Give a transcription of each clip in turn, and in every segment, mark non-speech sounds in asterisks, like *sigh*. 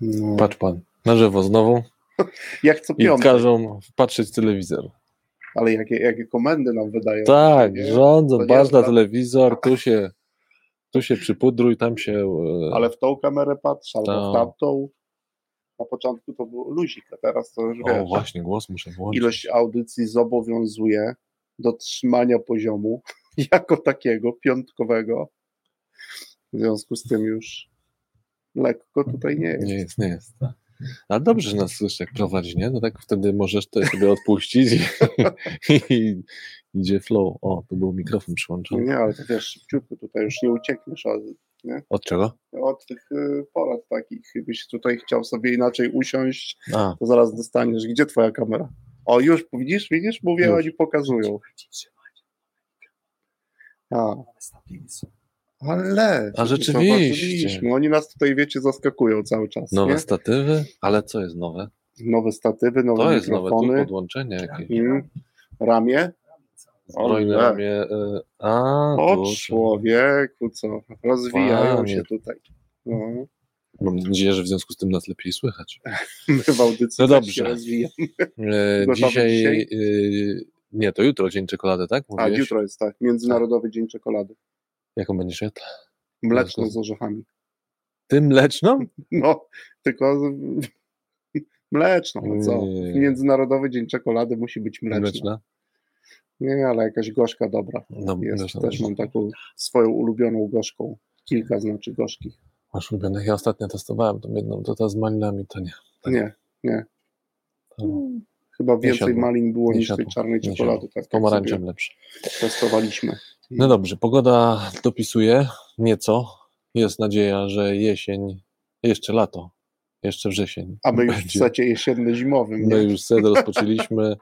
No. Patrz pan, na żywo znowu *laughs* Jak co i piątek, każą patrzeć telewizor. ale jakie, jakie komendy nam wydają. Tak, nie? rządzą, patrz na telewizor, tu się, tu się przypudruj, tam się... e, Ale w tą kamerę patrz, albo Tak. w tamtą. Na początku to był luzik, a teraz to już O, wiesz. właśnie, głos muszę włączyć. Ilość audycji zobowiązuje do trzymania poziomu *laughs* jako takiego piątkowego. W związku z tym już lekko tutaj nie jest. Nie jest, nie jest. A dobrze, że nas słyszy, jak prowadzi, nie? No tak wtedy możesz to sobie odpuścić i, *laughs* i idzie flow. O, tu był mikrofon przyłączony. Nie, ale to wiesz, szybciutko tutaj już nie uciekniesz od, Od czego? od tych y, porad takich. Gdybyś tutaj chciał sobie inaczej usiąść, A, to zaraz dostaniesz. Gdzie twoja kamera? O, już, widzisz, widzisz? Mówię, Już. oni pokazują. A, ale... A rzeczywiście. zauważyliśmy. Oni nas tutaj, wiecie, zaskakują cały czas. nowe nie? statywy? Ale co jest nowe? Nowe statywy, nowe To jest nowe, tu podłączenie jakieś. Mm, ramię. Zbrojne ramię. e, A, O tu. człowieku, co? Rozwijają Panie. się tutaj. No, Mam nadzieję, że w związku z tym nas lepiej słychać. *laughs* my w audycji No dobrze. się rozwijamy. E, *laughs* dzisiaj. dzisiaj? e, nie, to jutro dzień czekolady, tak? A Mówiłeś? jutro jest tak, Międzynarodowy Dzień Czekolady. Jaką będziesz jadł? Mleczną z orzechami. Ty mleczną? *laughs* No, tylko *laughs* mleczną, no co? Międzynarodowy Dzień Czekolady musi być mleczna. Mleczna? Nie, ale jakaś gorzka dobra. No, Jest, mleczna też mam taką swoją ulubioną gorzką. Kilka znaczy gorzkich. Masz ulubionych. Ja ostatnio testowałem tą jedną, to ta z malinami, to nie. Tak. Nie, nie. To Chyba więcej malin było Nie niż tej siadło. czarnej Nie czekolady. Tak, pomarańczem lepszy. testowaliśmy. No dobrze, pogoda dopisuje nieco. Jest nadzieja, że jesień, jeszcze lato, jeszcze wrzesień. A my już w będzie. secie jesienno-zimowym. My już set rozpoczęliśmy.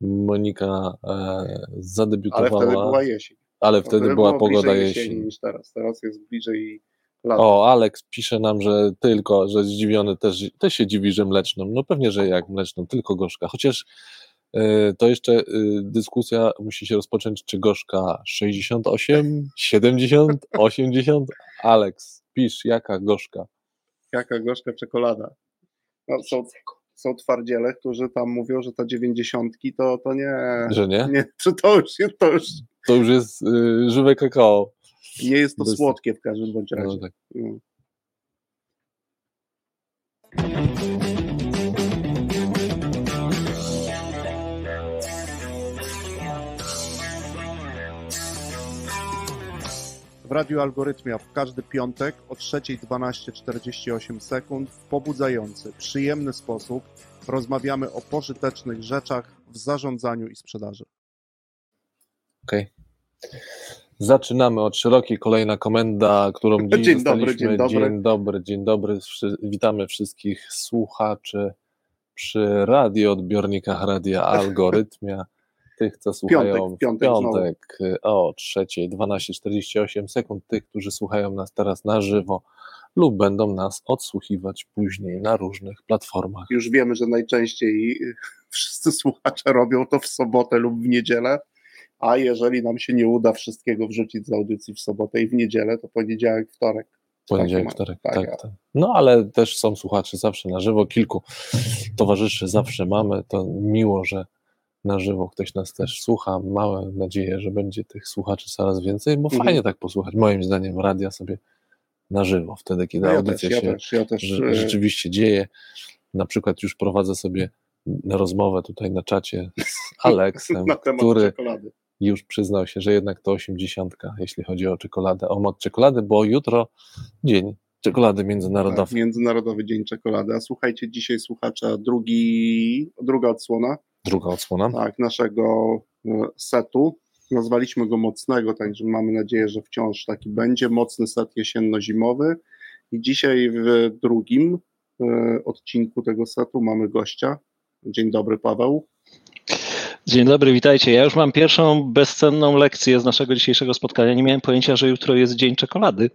Monika e, Ale zadebiutowała, wtedy była jesień. ale wtedy była pogoda jesień. niż teraz. Teraz jest bliżej lata. O, Alex pisze nam, że tylko, że zdziwiony też, też się dziwi, że mleczną. No pewnie, że jak mleczną, tylko gorzka. Chociaż to jeszcze e, dyskusja musi się rozpocząć, czy gorzka 68, 70, 80? Alex, pisz, jaka gorzka? Jaka gorzka czekolada. No, są, są twardziele, którzy tam mówią, że ta dziewięćdziesiątki to, to nie, Że nie? nie to, to, już, jest- to już To już jest e, żywe kakao. nie jest to Bez- słodkie w każdym bądź razie. No, tak. No. Radiu Algorytmia w każdy piątek o 3.12.48 sekund w pobudzający, przyjemny sposób rozmawiamy o pożytecznych rzeczach w zarządzaniu i sprzedaży. Okej. Zaczynamy od szerokiej. Kolejna komenda, którą *laughs* dziś Dzień dobry, dzień dobry. Dzień dobry, dzień dobry. Witamy wszystkich słuchaczy przy radioodbiornikach Radia Algorytmia. Tych, co słuchają w piątek w piątek y, o 3.12.48 sekund. Tych, którzy słuchają nas teraz na żywo lub będą nas odsłuchiwać później na różnych platformach. Już wiemy, że najczęściej *laughs* wszyscy słuchacze robią to w sobotę lub w niedzielę, a jeżeli nam się nie uda wszystkiego wrzucić z audycji w sobotę i w niedzielę, to poniedziałek, wtorek. Poniedziałek, ma- wtorek, tak, tak, tak. No ale też są słuchacze zawsze na żywo, kilku towarzyszy zawsze mamy. To miło, że na żywo ktoś nas też słucha. Mamy nadzieję, że będzie tych słuchaczy coraz więcej, bo Mhm. fajnie tak posłuchać. Moim zdaniem radia sobie na żywo, wtedy kiedy No ja audycja też, ja się też, ja też. e, rzeczywiście dzieje. Na przykład już prowadzę sobie rozmowę tutaj na czacie z *laughs* Aleksem, który czekolady. już przyznał się, że jednak to 80, jeśli chodzi o czekoladę, o moc czekolady, bo jutro dzień czekolady Tak, międzynarodowej. Międzynarodowy Dzień Czekolady. A słuchajcie, dzisiaj słuchacza drugi, druga odsłona Druga odsłona. tak, naszego e, setu. Nazwaliśmy go mocnego, także mamy nadzieję, że wciąż taki będzie. Mocny set jesienno-zimowy. I dzisiaj w drugim e, odcinku tego setu mamy gościa. Dzień dobry, Paweł. Dzień dobry, witajcie. Ja już mam pierwszą bezcenną lekcję z naszego dzisiejszego spotkania. Nie miałem pojęcia, że jutro jest dzień czekolady.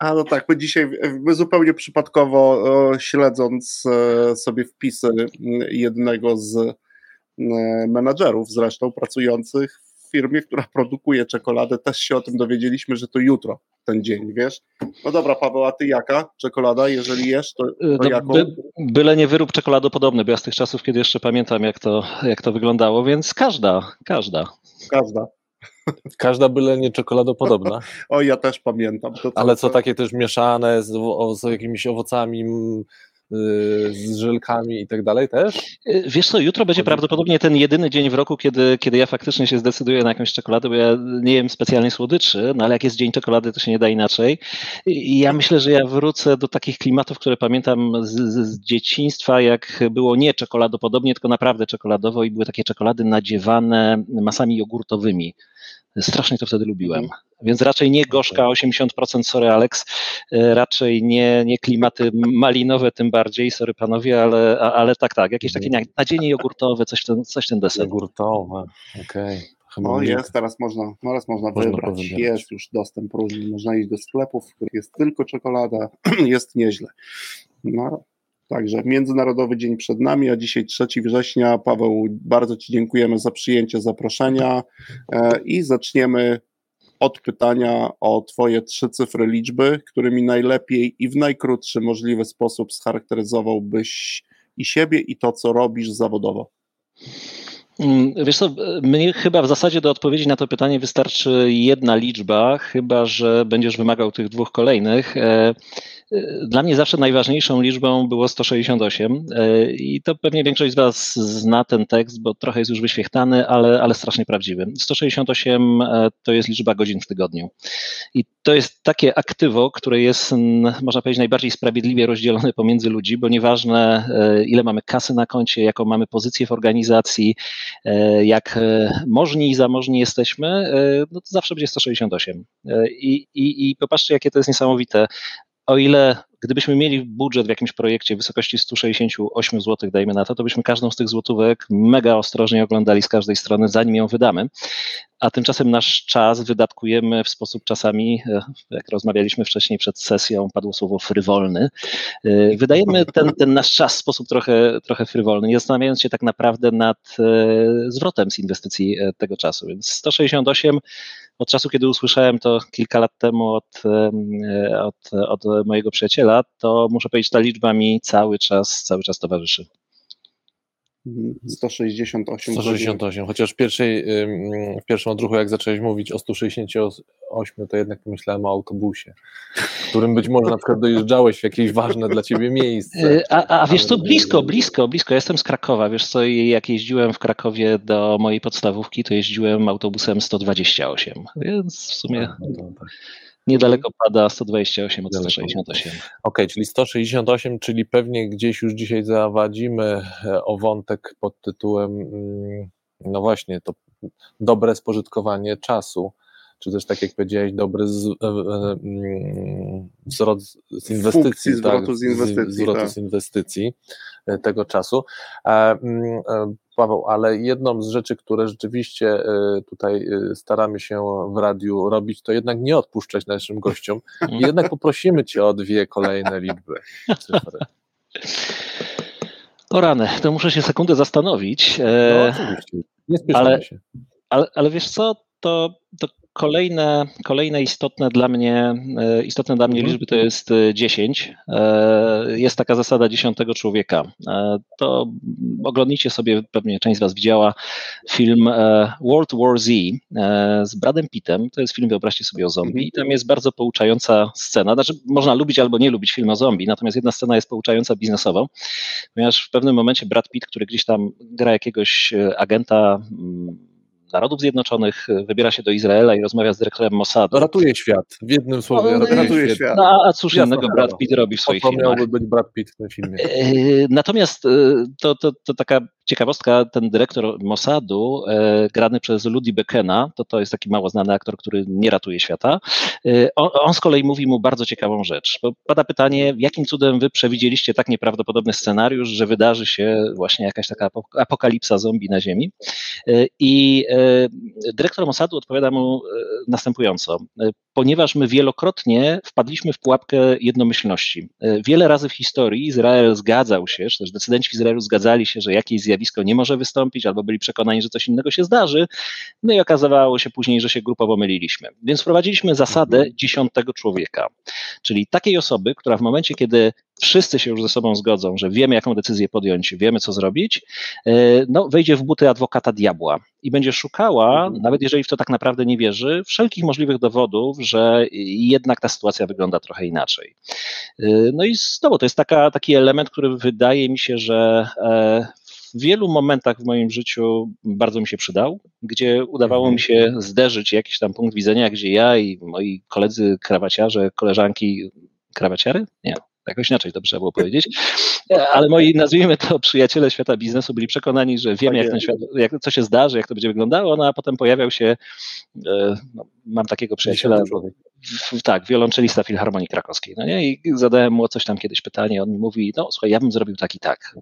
A no tak, my dzisiaj my zupełnie przypadkowo śledząc e, sobie wpisy m, jednego z e, menadżerów zresztą pracujących w firmie, która produkuje czekoladę, też się o tym dowiedzieliśmy, że to jutro ten dzień, wiesz? No dobra, Paweł, a ty jaka czekolada, jeżeli jesz, to, to no, jaką? By, byle nie wyrób czekoladopodobny, bo ja z tych czasów, kiedy jeszcze pamiętam, jak to, jak to wyglądało, więc każda, każda. Każda. Każda byle nie czekoladopodobna. *laughs* o, ja też pamiętam. To, Ale co, takie też mieszane z, z jakimiś owocami, z żelkami i tak dalej też? Y, wiesz co, jutro będzie prawdopodobnie ten jedyny dzień w roku, kiedy, kiedy ja faktycznie się zdecyduję na jakąś czekoladę, bo ja nie jem specjalnie słodyczy, no ale jak jest dzień czekolady, to się nie da inaczej. I ja myślę, że ja wrócę do takich klimatów, które pamiętam z, z dzieciństwa, jak było nie czekoladopodobnie, tylko naprawdę czekoladowo i były takie czekolady nadziewane masami jogurtowymi. Strasznie to wtedy lubiłem. Mhm. Więc raczej nie gorzka 80%, sorry Alex, e, raczej nie, nie klimaty malinowe tym bardziej, sorry panowie, ale, ale tak, tak, jakieś takie nadzienie jogurtowe, coś ten, coś ten deser. Jogurtowe, okej. Okay. No jest, teraz można, teraz można, można wybrać. Powybierać. Jest już dostęp różny, można iść do sklepów, w których jest tylko czekolada, *clears throat* jest nieźle. No, Także Międzynarodowy Dzień przed nami, a dzisiaj 3 września. Paweł, bardzo Ci dziękujemy za przyjęcie zaproszenia e, i zaczniemy od pytania o Twoje trzy cyfry liczby, którymi najlepiej i w najkrótszy możliwy sposób scharakteryzowałbyś i siebie, i to, co robisz zawodowo. Mm, wiesz co, mnie chyba w zasadzie do odpowiedzi na to pytanie wystarczy jedna liczba, chyba że będziesz wymagał tych dwóch kolejnych. Dla mnie zawsze najważniejszą liczbą było 168 e, i to pewnie większość z Was zna ten tekst, bo trochę jest już wyświechtany, ale, ale strasznie prawdziwy. 168 e, to jest liczba godzin w tygodniu. I to jest takie aktywo, które jest, można powiedzieć, najbardziej sprawiedliwie rozdzielone pomiędzy ludzi, bo nieważne e, ile mamy kasy na koncie, jaką mamy pozycję w organizacji, jak możni i zamożni jesteśmy, no to zawsze będzie 168. I, i, i popatrzcie, jakie to jest niesamowite Oh, o ile gdybyśmy mieli budżet w jakimś projekcie w wysokości 168 zł, dajmy na to, to byśmy każdą z tych złotówek mega ostrożnie oglądali z każdej strony, zanim ją wydamy. A tymczasem nasz czas wydatkujemy w sposób czasami, e, jak rozmawialiśmy wcześniej przed sesją, padło słowo frywolny. E, wydajemy ten, ten nasz czas w sposób trochę, trochę frywolny, nie zastanawiając się tak naprawdę nad e, zwrotem z inwestycji tego czasu. Więc 168 od czasu, kiedy usłyszałem to kilka lat temu od, od, od mojego przyjaciela, to muszę powiedzieć, ta liczba mi cały czas, cały czas towarzyszy. 168. 168, chociaż w, pierwszej, w pierwszym odruchu, jak zacząłeś mówić o 168, to jednak pomyślałem o autobusie, którym być może na przykład dojeżdżałeś w jakieś ważne dla ciebie miejsce. Y, a, a wiesz co, blisko, blisko, blisko. Jestem z Krakowa, wiesz co, jak jeździłem w Krakowie do mojej podstawówki, to jeździłem autobusem 128, więc w sumie... No tak. Niedaleko pada 128 od 168. Okej, okay, czyli 168, czyli pewnie gdzieś już dzisiaj zawadzimy e, o wątek pod tytułem, mm, no właśnie, to dobre spożytkowanie czasu czy też tak jak powiedziałeś, dobry z, e, e, mm, zwrot z inwestycji, zwrotu tak, z inwestycji, zwrotu tak. z inwestycji tego czasu. Mm, Paweł, ale jedną z rzeczy, które rzeczywiście y, tutaj y, staramy się w radiu robić, to jednak nie odpuszczać naszym gościom *laughs* i jednak poprosimy Cię o dwie kolejne liczby, cyfry. O rany, to muszę się sekundę zastanowić. No, e, oczywiście, nie ale, się. Ale, ale wiesz co, to, to Kolejne, kolejne istotne dla mnie, e, istotne dla mnie mhm. liczby to jest 10. E, e, jest taka zasada dziesiątego człowieka. To oglądnijcie sobie, pewnie część z Was widziała film World War Z z Bradem Pittem. To jest film, wyobraźcie sobie o zombie. I tam jest bardzo pouczająca scena. Znaczy, można lubić albo nie lubić film o zombie, natomiast jedna scena jest pouczająca biznesowo, ponieważ w pewnym momencie Brad Pitt, który gdzieś tam gra jakiegoś agenta mm, Narodów Zjednoczonych, e, wybiera się do Izraela i rozmawia z dyrektorem Mossadu. Ratuje świat, w jednym słowie. No, ratuje, świat. świat. No, a cóż innego Brad Pitt robi w swoich filmach. miałby być Brad Pitt w tym filmie. E, natomiast e, to, to, to taka ciekawostka, ten dyrektor Mossadu, grany przez Ludi Bekena, to to jest taki mało znany aktor, który nie ratuje świata, on, on, z kolei mówi mu bardzo ciekawą rzecz. Bo pada pytanie, jakim cudem wy przewidzieliście tak nieprawdopodobny scenariusz, że wydarzy się właśnie jakaś taka apokalipsa zombie na Ziemi. E, I dyrektor Mossadu odpowiada mu następująco. Ponieważ my wielokrotnie wpadliśmy w pułapkę jednomyślności. Wiele razy w historii Izrael zgadzał się, czy też decydenci w Izraelu zgadzali się, że jakieś zjawisko nie może wystąpić, albo byli przekonani, że coś innego się zdarzy, no i okazywało się później, że się grupowo myliliśmy. Więc wprowadziliśmy zasadę mhm. dziesiątego człowieka, czyli takiej osoby, która w momencie, kiedy wszyscy się już ze sobą zgodzą, że wiemy, jaką decyzję podjąć, wiemy, co zrobić, e, no, wejdzie w buty adwokata diabła i będzie szukała, mhm. nawet jeżeli w to tak naprawdę nie wierzy, wszelkich możliwych dowodów, że jednak ta sytuacja wygląda trochę inaczej. E, no i znowu, to jest taka, taki element, który wydaje mi się, że e, w wielu momentach w moim życiu bardzo mi się przydał, gdzie udawało mi mhm. się zderzyć jakiś tam punkt widzenia, gdzie ja i moi koledzy krawaciarze, koleżanki krawaciary? Nie, jakoś inaczej to trzeba było powiedzieć, *laughs* ale moi, nazwijmy to, przyjaciele świata biznesu byli przekonani, że wiemy, jak ten świat, jak, co się zdarzy, jak to będzie wyglądało, no a potem pojawiał się, e, no, mam takiego przyjaciela, w, tak, wiolonczelista Filharmonii Krakowskiej, no nie, i zadałem mu coś tam kiedyś pytanie, on mi mówi, no słuchaj, ja bym zrobił tak i tak.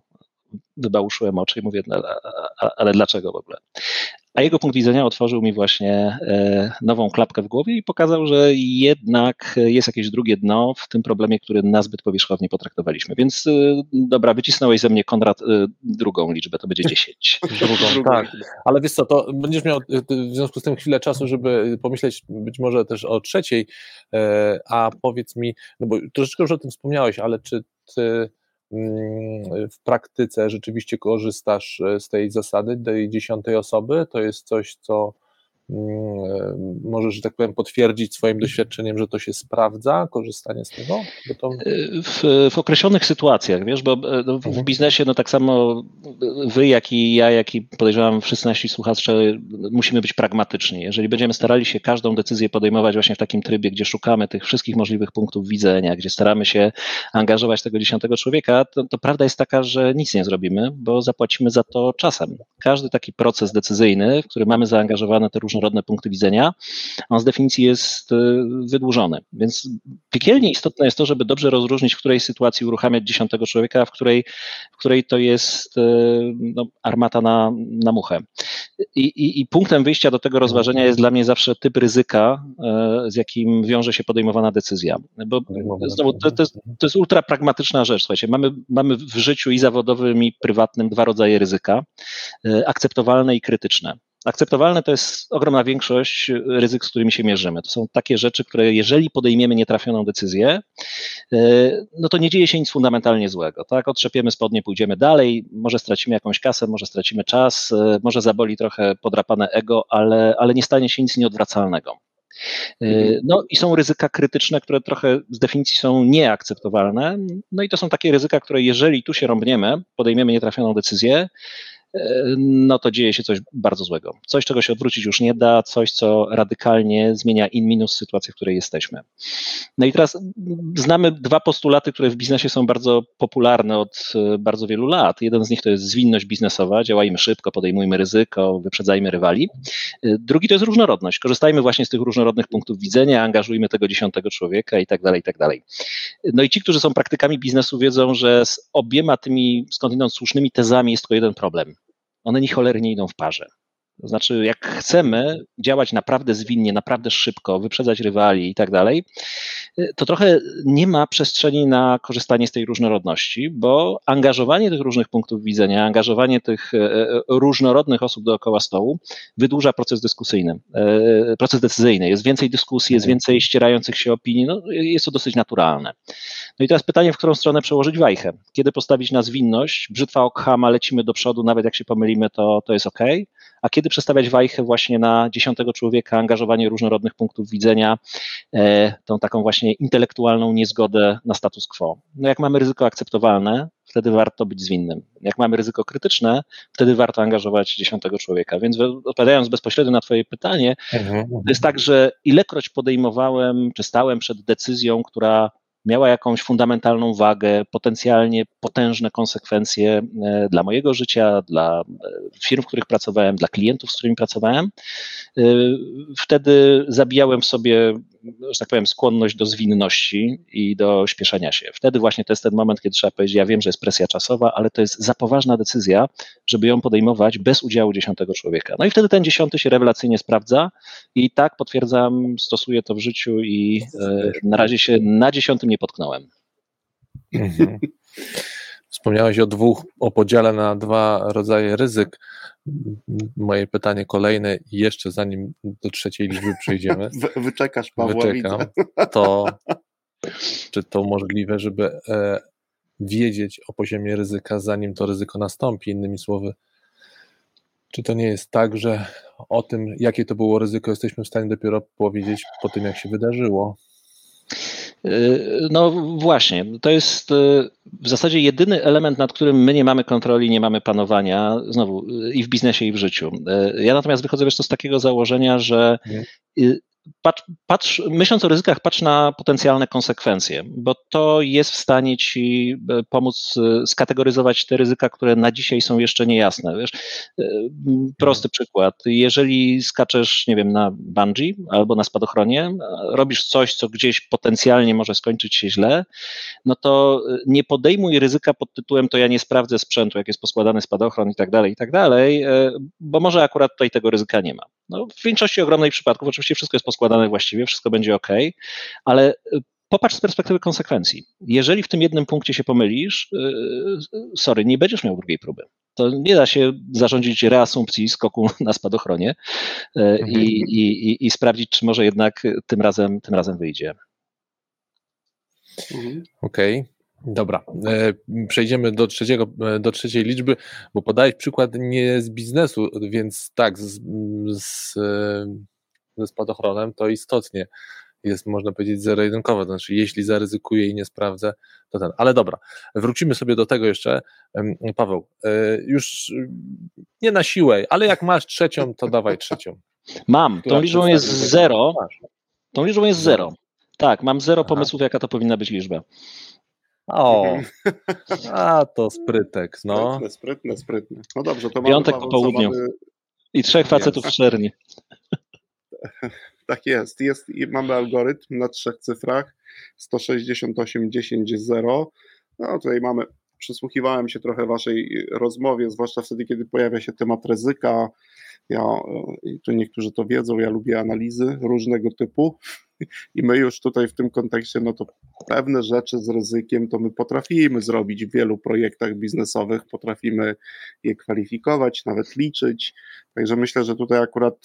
Wybałuszyłem oczy i mówię, no, ale dlaczego w ogóle? A jego punkt widzenia otworzył mi właśnie e, nową klapkę w głowie i pokazał, że jednak jest jakieś drugie dno w tym problemie, który nazbyt powierzchownie potraktowaliśmy. Więc e, dobra, wycisnąłeś ze mnie Konrad e, drugą liczbę, to będzie 10. *laughs* drugą, tak. Ale wiesz co, to będziesz miał w związku z tym chwilę czasu, żeby pomyśleć być może też o trzeciej, a powiedz mi, no bo troszeczkę już o tym wspomniałeś, ale czy ty w praktyce rzeczywiście korzystasz e, z tej zasady tej dziesiątej osoby, to jest coś, co możesz, że tak powiem, potwierdzić swoim doświadczeniem, że to się sprawdza, korzystanie z tego? To... W, w, określonych sytuacjach, wiesz, bo e, no, w mhm. biznesie no tak samo wy, jak i ja, jak i podejrzewam wszyscy nasi słuchacze, musimy być pragmatyczni. Jeżeli będziemy starali się każdą decyzję podejmować właśnie w takim trybie, gdzie szukamy tych wszystkich możliwych punktów widzenia, gdzie staramy się angażować tego dziesiątego człowieka, to, to prawda jest taka, że nic nie zrobimy, bo zapłacimy za to czasem. Każdy taki proces decyzyjny, w który mamy zaangażowane te różne różnorodne punkty widzenia, on z definicji jest e, wydłużony. Więc piekielnie istotne jest to, żeby dobrze rozróżnić, w której sytuacji uruchamiać dziesiątego człowieka, a w której, w której to jest e, no, armata na, na muchę. I, i, I, punktem wyjścia do tego rozważenia jest dla mnie zawsze typ ryzyka, e, z jakim wiąże się podejmowana decyzja. Bo znowu, to, to, jest, to jest ultra pragmatyczna rzecz. Słuchajcie, mamy, mamy w życiu i zawodowym, i prywatnym dwa rodzaje ryzyka: akceptowalne i krytyczne. Akceptowalne to jest ogromna większość ryzyk, z którymi się mierzymy. To są takie rzeczy, które jeżeli podejmiemy nietrafioną decyzję, e, no to nie dzieje się nic fundamentalnie złego. Tak? Otrzepiemy spodnie, pójdziemy dalej, może stracimy jakąś kasę, może stracimy czas, e, może zaboli trochę podrapane ego, ale, ale nie stanie się nic nieodwracalnego. E, mhm. No i są ryzyka krytyczne, które trochę z definicji są nieakceptowalne. No i to są takie ryzyka, które jeżeli tu się rąbniemy, podejmiemy nietrafioną decyzję, no to dzieje się coś bardzo złego. Coś, czego się odwrócić już nie da, coś, co radykalnie zmienia in minus sytuację, w której jesteśmy. No i teraz znamy dwa postulaty, które w biznesie są bardzo popularne od e, bardzo wielu lat. Jeden z nich to jest zwinność biznesowa, działajmy szybko, podejmujmy ryzyko, wyprzedzajmy rywali. E, drugi to jest różnorodność. Korzystajmy właśnie z tych różnorodnych punktów widzenia, angażujmy tego dziesiątego człowieka i tak dalej, i tak dalej. No i ci, którzy są praktykami biznesu wiedzą, że z obiema tymi skądinąd słusznymi tezami jest tylko jeden problem one ni cholery nie idą w parze. To znaczy, jak chcemy działać naprawdę zwinnie, naprawdę szybko, wyprzedzać rywali i tak dalej, to trochę nie ma przestrzeni na korzystanie z tej różnorodności, bo angażowanie tych różnych punktów widzenia, angażowanie tych e, e, różnorodnych osób dookoła stołu wydłuża proces dyskusyjny, e, proces decyzyjny. Jest więcej dyskusji, jest więcej ścierających się opinii, no, jest to dosyć naturalne. No i teraz pytanie, w którą stronę przełożyć wajchę? Kiedy postawić na zwinność? Brzytwa Okhama, lecimy do przodu, nawet jak się pomylimy, to, to jest ok a kiedy przestawiać wajchę właśnie na dziesiątego człowieka, angażowanie różnorodnych punktów widzenia, e, tą taką właśnie intelektualną niezgodę na status quo. No jak mamy ryzyko akceptowalne, wtedy warto być zwinnym. Jak mamy ryzyko krytyczne, wtedy warto angażować dziesiątego człowieka. Więc odpowiadając bezpośrednio na Twoje pytanie, mhm. to jest tak, że ilekroć podejmowałem, czy stałem przed decyzją, która miała jakąś fundamentalną wagę, potencjalnie potężne konsekwencje e, dla mojego życia, dla e, firm, w których pracowałem, dla klientów, z którymi pracowałem. E, wtedy zabijałem sobie że tak powiem, skłonność do zwinności i do śpieszenia się. Wtedy właśnie to jest ten moment, kiedy trzeba powiedzieć, ja wiem, że jest presja czasowa, ale to jest za poważna decyzja, żeby ją podejmować bez udziału dziesiątego człowieka. No i wtedy ten dziesiąty się rewelacyjnie sprawdza i tak potwierdzam, stosuję to w życiu i e, na razie się na dziesiątym nie potknąłem. Wspomniałeś o dwóch, o podziale na dwa rodzaje ryzyk. Moje pytanie kolejne, jeszcze zanim do trzeciej liczby przejdziemy. *laughs* Wy, wyczekasz, Pawła, wyczekam, *laughs* to czy to możliwe, żeby e, wiedzieć o poziomie ryzyka, zanim to ryzyko nastąpi? Innymi słowy, czy to nie jest tak, że o tym, jakie to było ryzyko, jesteśmy w stanie dopiero powiedzieć po tym, jak się wydarzyło? Y, no właśnie, to jest y, w zasadzie jedyny element, nad którym my nie mamy kontroli, nie mamy panowania, znowu y, i w biznesie, i w życiu. Ja natomiast wychodzę wiesz, to z takiego założenia, że patrz, patrz, myśląc o ryzykach, patrz na potencjalne konsekwencje, bo to jest w stanie ci e, pomóc e, skategoryzować te ryzyka, które na dzisiaj są jeszcze niejasne. Wiesz, e, prosty przykład. Jeżeli skaczesz, nie wiem, na bungee albo na spadochronie, robisz coś, co gdzieś potencjalnie może skończyć się źle, no to nie podejmuj ryzyka pod tytułem to ja nie sprawdzę sprzętu, jak jest poskładany spadochron i tak dalej, i tak dalej, bo może akurat tutaj tego ryzyka nie ma. No, w większości ogromnej przypadków oczywiście wszystko jest poskładane właściwie, wszystko będzie ok, ale y, popatrz z perspektywy konsekwencji. Jeżeli w tym jednym punkcie się pomylisz, y, sorry, nie będziesz miał drugiej próby. To nie da się zarządzić reasumpcji skoku *laughs* na spadochronie y, mhm. i, i, i, sprawdzić, czy może jednak tym razem, tym razem wyjdzie. Mhm. Okej. Okay. Dobra, e, przejdziemy do, trzeciego, e, do trzeciej liczby, bo podałeś przykład nie z biznesu, więc tak, z, z, e, ze spadochronem to istotnie jest, można powiedzieć, zero-jedynkowe. To znaczy, jeśli zaryzykuję i nie sprawdzę, to ten. Ale dobra, wrócimy sobie do tego jeszcze. Paweł, już nie na siłę, ale jak masz trzecią, to dawaj trzecią. Mam, tą liczbą jest zero. Tą liczbą jest zero. Tak, mam zero pomysłów, jaka to powinna być liczba. O, mhm. a to sprytek, no. Sprytne, sprytne, sprytne. No dobrze, to Piątek mamy, po południu. Mamy... I trzech facetów w szerni. *laughs* Tak jest. jest. Mamy algorytm na trzech cyfrach 168 10 0. No tutaj mamy, przysłuchiwałem się trochę waszej rozmowie, zwłaszcza wtedy, kiedy pojawia się temat ryzyka. Ja, i tu niektórzy to wiedzą, ja lubię analizy różnego typu i my już tutaj w tym kontekście, no to pewne rzeczy z ryzykiem to my potrafimy zrobić w wielu projektach biznesowych, potrafimy je kwalifikować, nawet liczyć. Także myślę, że tutaj akurat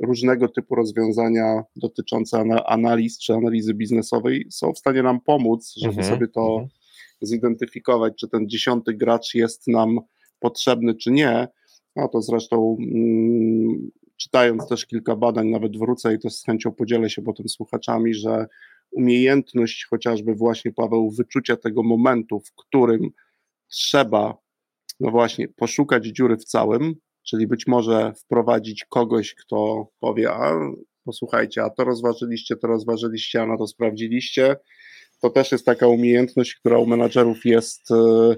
różnego typu rozwiązania dotyczące analiz czy analizy biznesowej są w stanie nam pomóc, żeby mhm, sobie to mhm. zidentyfikować, czy ten dziesiąty gracz jest nam potrzebny, czy nie. No to zresztą mm, czytając też kilka badań, nawet wrócę i też z chęcią podzielę się potem słuchaczami, że umiejętność chociażby właśnie, Paweł, wyczucia tego momentu, w którym trzeba, no właśnie, poszukać dziury w całym, czyli być może wprowadzić kogoś, kto powie, a posłuchajcie, a to rozważyliście, to rozważyliście, a na to sprawdziliście. To też jest taka umiejętność, która u menadżerów jest e,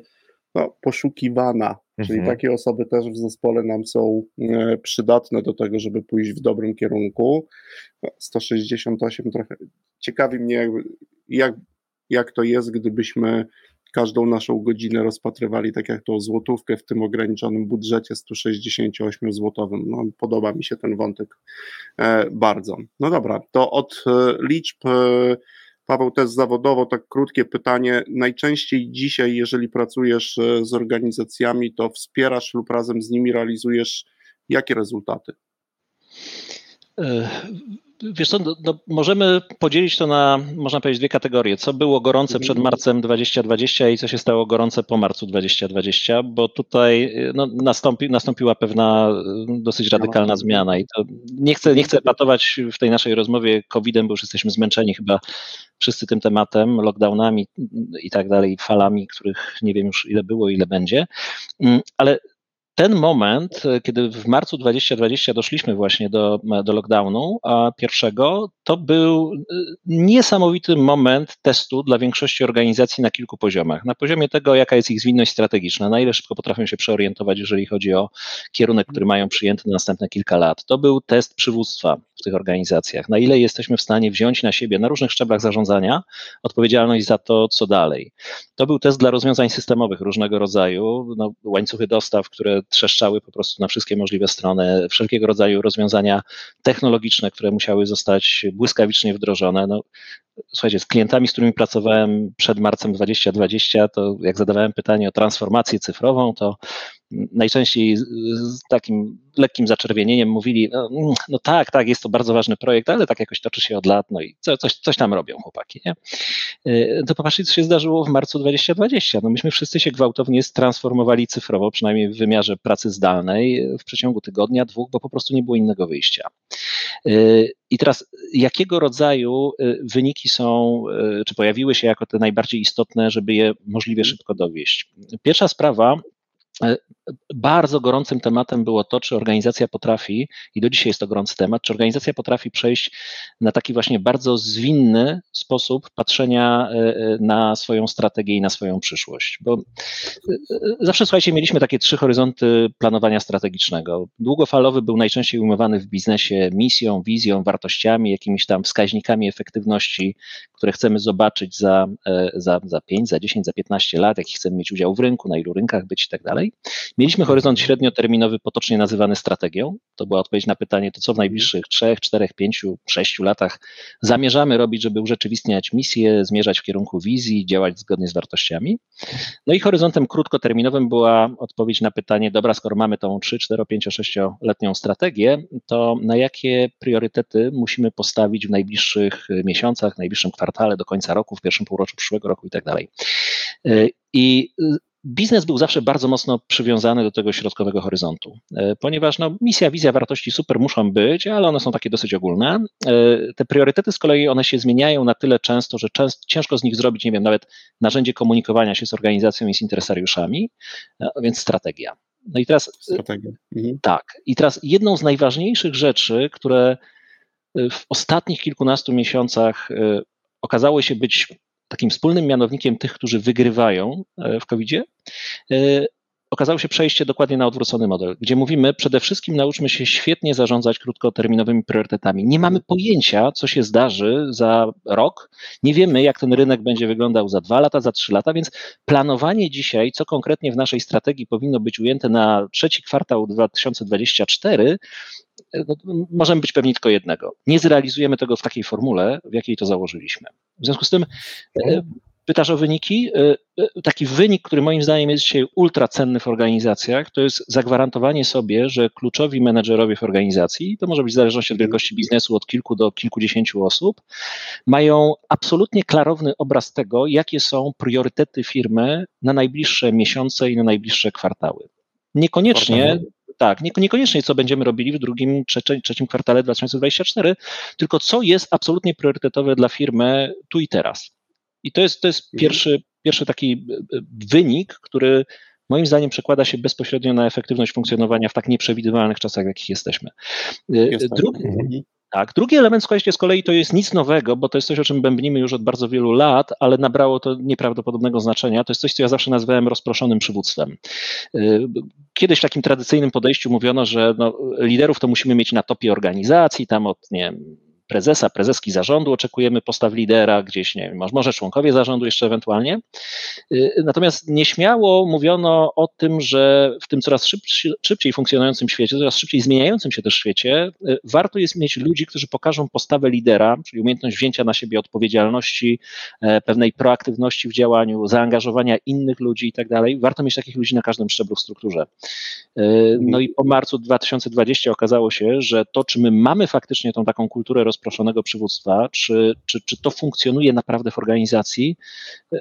no, poszukiwana, czyli mhm. takie osoby też w zespole nam są e, przydatne do tego, żeby pójść w dobrym kierunku. 168 no, trochę ciekawi mnie, jak, jak to jest, gdybyśmy każdą naszą godzinę rozpatrywali tak jak tą złotówkę w tym ograniczonym budżecie 168 złotowym. No, podoba mi się ten wątek e, bardzo. No dobra, to od e, liczb Paweł, też zawodowo, tak krótkie pytanie. Najczęściej dzisiaj, jeżeli pracujesz e, z organizacjami, to wspierasz lub razem z nimi realizujesz jakie rezultaty? Wiesz co, no, no, możemy podzielić to na, można powiedzieć, dwie kategorie. Co było gorące przed mhm. marcem 2020 i co się stało gorące po marcu 2020, bo tutaj no, nastąpi, nastąpiła pewna dosyć radykalna zmiana i to nie chcę, nie chcę patować w tej naszej rozmowie COVID-em, bo już jesteśmy zmęczeni chyba wszyscy tym tematem, lockdownami i tak dalej, falami, których nie wiem już ile było, ile będzie, mm, ale ten moment, kiedy w marcu 2020 doszliśmy właśnie do, do lockdownu pierwszego, to był niesamowity moment testu dla większości organizacji na kilku poziomach. Na poziomie tego, jaka jest ich zwinność strategiczna, na ile szybko potrafią się przeorientować, jeżeli chodzi o kierunek, który mają przyjęty na następne kilka lat. To był test przywództwa w tych organizacjach, na ile jesteśmy w stanie wziąć na siebie na różnych szczeblach zarządzania odpowiedzialność za to, co dalej. To był test dla rozwiązań systemowych różnego rodzaju, no, łańcuchy dostaw, które trzeszczały po prostu na wszystkie możliwe strony, wszelkiego rodzaju rozwiązania technologiczne, które musiały zostać błyskawicznie wdrożone. No, słuchajcie, z klientami, z którymi pracowałem przed marcem 2020, to jak zadawałem pytanie o transformację cyfrową, to najczęściej z takim lekkim zaczerwienieniem mówili, no, no, tak, tak, jest to bardzo ważny projekt, ale tak jakoś toczy się od lat, no i co, coś, coś tam robią chłopaki, nie? Y, to popatrzcie, co się zdarzyło w marcu 2020. No myśmy wszyscy się gwałtownie transformowali cyfrowo, przynajmniej w wymiarze pracy zdalnej w przeciągu tygodnia, dwóch, bo po prostu nie było innego wyjścia. Y, I teraz, jakiego rodzaju y, wyniki są, czy pojawiły się jako te najbardziej istotne, żeby je możliwie szybko dowieść? Pierwsza sprawa E, bardzo gorącym tematem było to, czy organizacja potrafi, i do dzisiaj jest to gorący temat, czy organizacja potrafi przejść na taki właśnie bardzo zwinny sposób patrzenia e, e, na swoją strategię i na swoją przyszłość. Bo zawsze, słuchajcie, mieliśmy takie trzy horyzonty planowania strategicznego. Długofalowy był najczęściej umywany w biznesie misją, wizją, wartościami, jakimiś tam wskaźnikami efektywności, które chcemy zobaczyć za, za, za 5, za 10, za 15 lat, jaki chcemy mieć udział w rynku, na ilu rynkach być i tak dalej. Mieliśmy horyzont średnioterminowy, potocznie nazywany strategią. To była odpowiedź na pytanie, to co w najbliższych 3, 4, 5, 6 latach zamierzamy robić, żeby urzeczywistniać misję, zmierzać w kierunku wizji, działać zgodnie z wartościami. No i horyzontem krótkoterminowym była odpowiedź na pytanie, dobra, skoro mamy tą 3, 4, 5, 6-letnią strategię, to na jakie priorytety musimy postawić w najbliższych miesiącach, w najbliższym kwartale, do końca roku, w pierwszym półroczu przyszłego roku i tak dalej. I biznes był zawsze bardzo mocno przywiązany do tego środkowego horyzontu, e, ponieważ no, misja, wizja, wartości super muszą być, ale one są takie dosyć ogólne. E, te priorytety z kolei one się zmieniają na tyle często, że często, ciężko z nich zrobić, nie wiem, nawet narzędzie komunikowania się z organizacją i z interesariuszami, e, więc strategia. No i teraz. Strategia. Mhm. Tak. I teraz jedną z najważniejszych rzeczy, które w ostatnich kilkunastu miesiącach okazało się być takim wspólnym mianownikiem tych, którzy wygrywają e, w COVID-zie, e, okazało się przejście dokładnie na odwrócony model, gdzie mówimy przede wszystkim nauczmy się świetnie zarządzać krótkoterminowymi priorytetami. Nie mamy pojęcia, co się zdarzy za rok, nie wiemy, jak ten rynek będzie wyglądał za dwa lata, za trzy lata, więc planowanie dzisiaj, co konkretnie w naszej strategii powinno być ujęte na trzeci kwartał 2024, no, możemy być pewni tylko jednego. Nie zrealizujemy tego w takiej formule, w jakiej to założyliśmy. W związku z tym e, pytasz o wyniki. E, e, taki wynik, który moim zdaniem jest dzisiaj ultra cenny w organizacjach, to jest zagwarantowanie sobie, że kluczowi menedżerowie w organizacji, to może być w zależności od wielkości biznesu od kilku do kilkudziesięciu osób, mają absolutnie klarowny obraz tego, jakie są priorytety firmy na najbliższe miesiące i na najbliższe kwartały. Niekoniecznie tak, niekoniecznie co będziemy robili w drugim, trzecim, trzecim kwartale 2024, tylko co jest absolutnie priorytetowe dla firmy tu i teraz. I to jest, to jest mhm. pierwszy, pierwszy taki e, e, wynik, który moim zdaniem przekłada się bezpośrednio na efektywność funkcjonowania w tak nieprzewidywalnych czasach, w jakich jesteśmy. E, drugi, mhm. Tak. Drugi element, słuchajcie, z kolei to jest nic nowego, bo to jest coś, o czym bębnimy już od bardzo wielu lat, ale nabrało to nieprawdopodobnego znaczenia. To jest coś, co ja zawsze nazywałem rozproszonym przywództwem. Y, kiedyś w takim tradycyjnym podejściu mówiono, że no, liderów to musimy mieć na topie organizacji, tam od nie wiem, prezesa, prezeski zarządu, oczekujemy postaw lidera, gdzieś, nie wiem, może członkowie zarządu jeszcze ewentualnie. Y, natomiast nieśmiało mówiono o tym, że w tym coraz szybciej, szybciej funkcjonującym świecie, coraz szybciej zmieniającym się też świecie, y, warto jest mieć ludzi, którzy pokażą postawę lidera, czyli umiejętność wzięcia na siebie odpowiedzialności, e, pewnej proaktywności w działaniu, zaangażowania innych ludzi i tak dalej. Warto mieć takich ludzi na każdym szczeblu w strukturze. E, no i po marcu 2020 okazało się, że to, czy my mamy faktycznie tą taką kulturę rozpoczęcia, rozproszonego przywództwa, czy, czy, czy to funkcjonuje naprawdę w organizacji, e,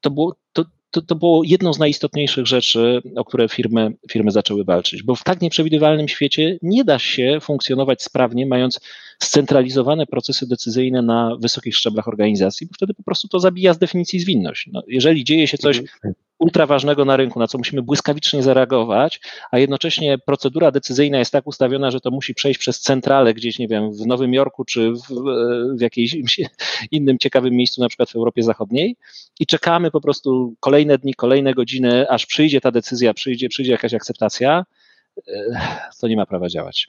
to było, to, to, to było jedną z najistotniejszych rzeczy, o które firmy, firmy zaczęły walczyć, bo w tak nieprzewidywalnym świecie nie da się funkcjonować sprawnie, mając scentralizowane procesy decyzyjne na wysokich szczeblach organizacji, bo wtedy po prostu to zabija z definicji zwinność. No, jeżeli dzieje się coś mhm. Ultra ważnego na rynku, na co musimy błyskawicznie zareagować, a jednocześnie procedura decyzyjna jest tak ustawiona, że to musi przejść przez centralę gdzieś, nie wiem, w Nowym Jorku czy w, w jakimś *laughs* innym ciekawym miejscu, na przykład w Europie Zachodniej i czekamy po prostu kolejne dni, kolejne godziny, aż przyjdzie ta decyzja, przyjdzie, przyjdzie jakaś akceptacja, to nie ma prawa działać.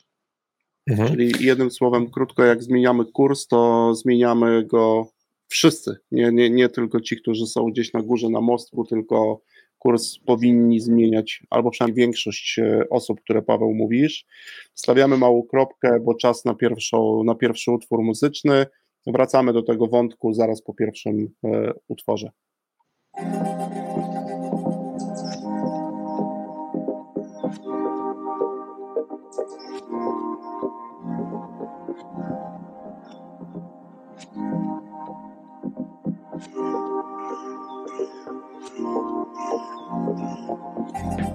Mhm. Czyli jednym słowem, krótko, jak zmieniamy kurs, to zmieniamy go wszyscy, nie, nie, nie tylko ci, którzy są gdzieś na górze na mostku, tylko kurs powinni zmieniać, albo przynajmniej większość e, osób, które Paweł mówisz. Stawiamy małą kropkę, bo czas na, pierwszą, na pierwszy utwór muzyczny. Wracamy do tego wątku zaraz po pierwszym e, utworze. Amen.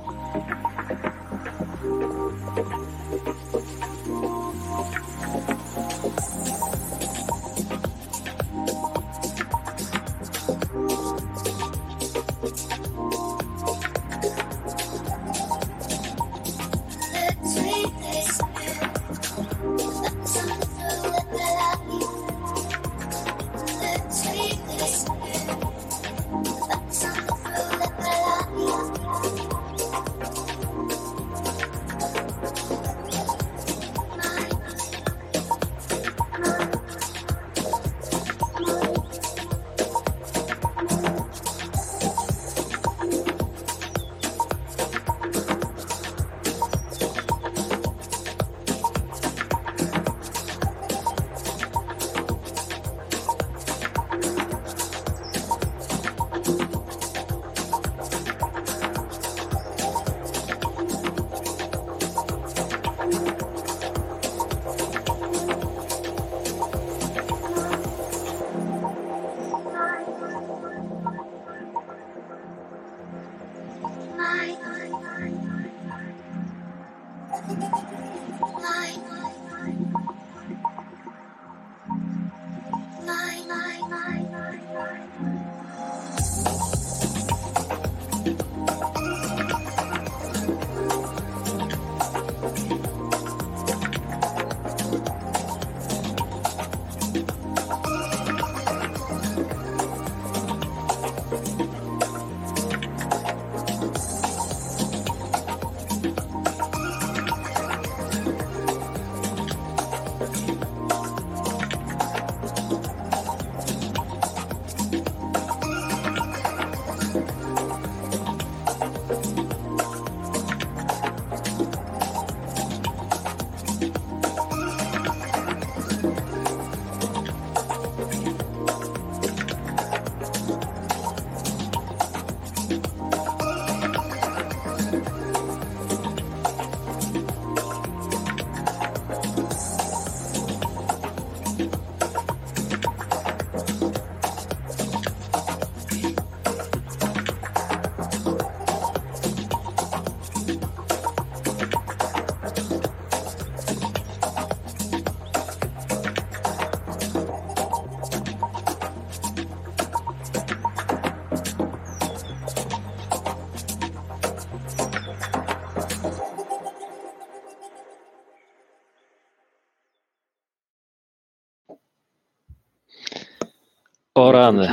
O rany.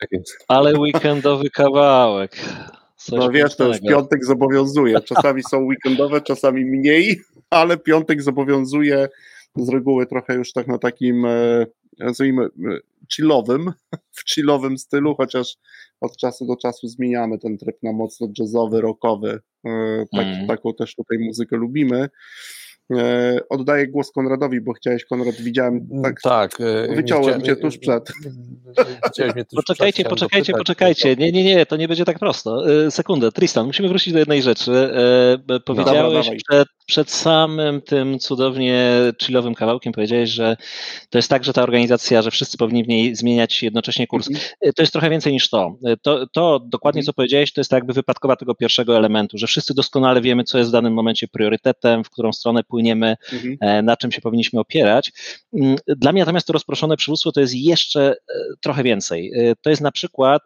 Tak Ale weekendowy kawałek. Coś no wiesz, to już piątek zobowiązuje. Czasami są weekendowe, czasami mniej, ale piątek zobowiązuje z reguły trochę już tak na takim, e, nazwijmy, e, chillowym, *laughs* w chillowym stylu, chociaż od czasu do czasu zmieniamy ten tryb na mocno jazzowy, rockowy. E, tak, mm. Taką też tutaj muzykę lubimy. E, oddaję głos Konradowi, bo chciałeś, Konrad, widziałem, tak, tak e, wyciąłem cię tuż przed. *laughs* poczekajcie, poczekajcie, poczekajcie. Nie, nie, nie, to nie będzie tak prosto. E, sekundę, Tristan, musimy wrócić do jednej rzeczy. Powiedziałeś no, przed, przed samym tym cudownie chillowym kawałkiem, powiedziałeś, że to jest tak, że ta organizacja, że wszyscy powinni w niej zmieniać jednocześnie kurs. Mhm. To jest trochę więcej niż to. To, to dokładnie, mhm. co powiedziałeś, to jest tak jakby wypadkowa tego pierwszego elementu, że wszyscy doskonale wiemy, co jest w danym momencie priorytetem, w którą stronę płyniemy, mhm. E, na czym się powinniśmy opierać. Mm, dla mnie natomiast to rozproszone przywództwo to jest jeszcze e, trochę więcej. E, to jest na przykład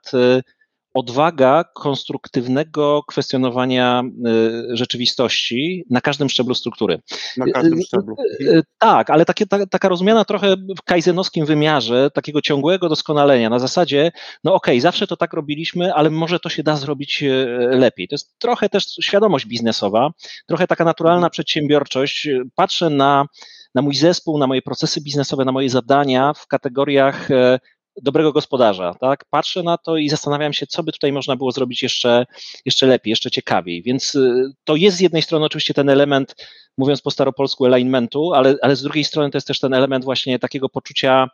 odwaga konstruktywnego kwestionowania rzeczywistości na każdym szczeblu struktury. Na każdym szczeblu. Tak, ale takie, ta, taka rozumiana trochę w kajzenowskim wymiarze, takiego ciągłego doskonalenia, na zasadzie, no okej, okay, zawsze to tak robiliśmy, ale może to się da zrobić lepiej. To jest trochę też świadomość biznesowa, trochę taka naturalna mhm. przedsiębiorczość. Patrzę na, na mój zespół, na moje procesy biznesowe, na moje zadania w kategoriach dobrego gospodarza, tak? Patrzę na to i zastanawiam się, co by tutaj można było zrobić jeszcze, jeszcze lepiej, jeszcze ciekawiej. Więc y, to jest z jednej strony oczywiście ten element, mówiąc po staropolsku, alignmentu, ale, ale z drugiej strony to jest też ten element właśnie takiego poczucia,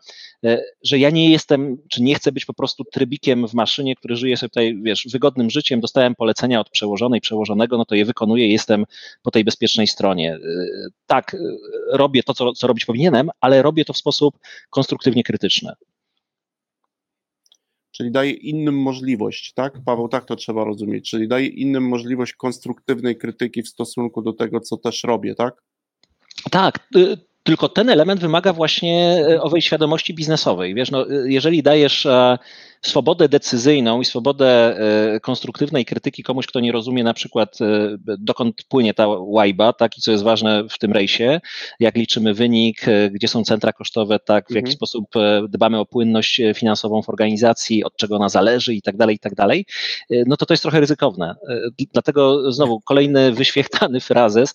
e, że ja nie jestem, czy nie chcę być po prostu trybikiem w maszynie, który żyje sobie tutaj, wiesz, wygodnym życiem, dostałem polecenia od przełożonej, przełożonego, no to je wykonuję, jestem po tej bezpiecznej stronie. E, tak, e, robię to, co, co robić powinienem, ale robię to w sposób konstruktywnie krytyczny czyli daje innym możliwość, tak? Paweł, tak to trzeba rozumieć, czyli daje innym możliwość konstruktywnej krytyki w stosunku do tego, co też robię, tak? Tak, y, tylko ten element wymaga właśnie e, owej świadomości biznesowej. Wiesz, no, e, jeżeli dajesz e, swobodę decyzyjną i swobodę konstruktywnej krytyki komuś, kto nie rozumie na przykład dokąd płynie ta łajba, tak, i co jest ważne w tym rejsie, jak liczymy wynik, gdzie są centra kosztowe, tak, w jaki mhm. sposób dbamy o płynność finansową w organizacji, od czego ona zależy i tak dalej, i tak dalej, no to to jest trochę ryzykowne. Dlatego znowu kolejny wyświechtany frazes,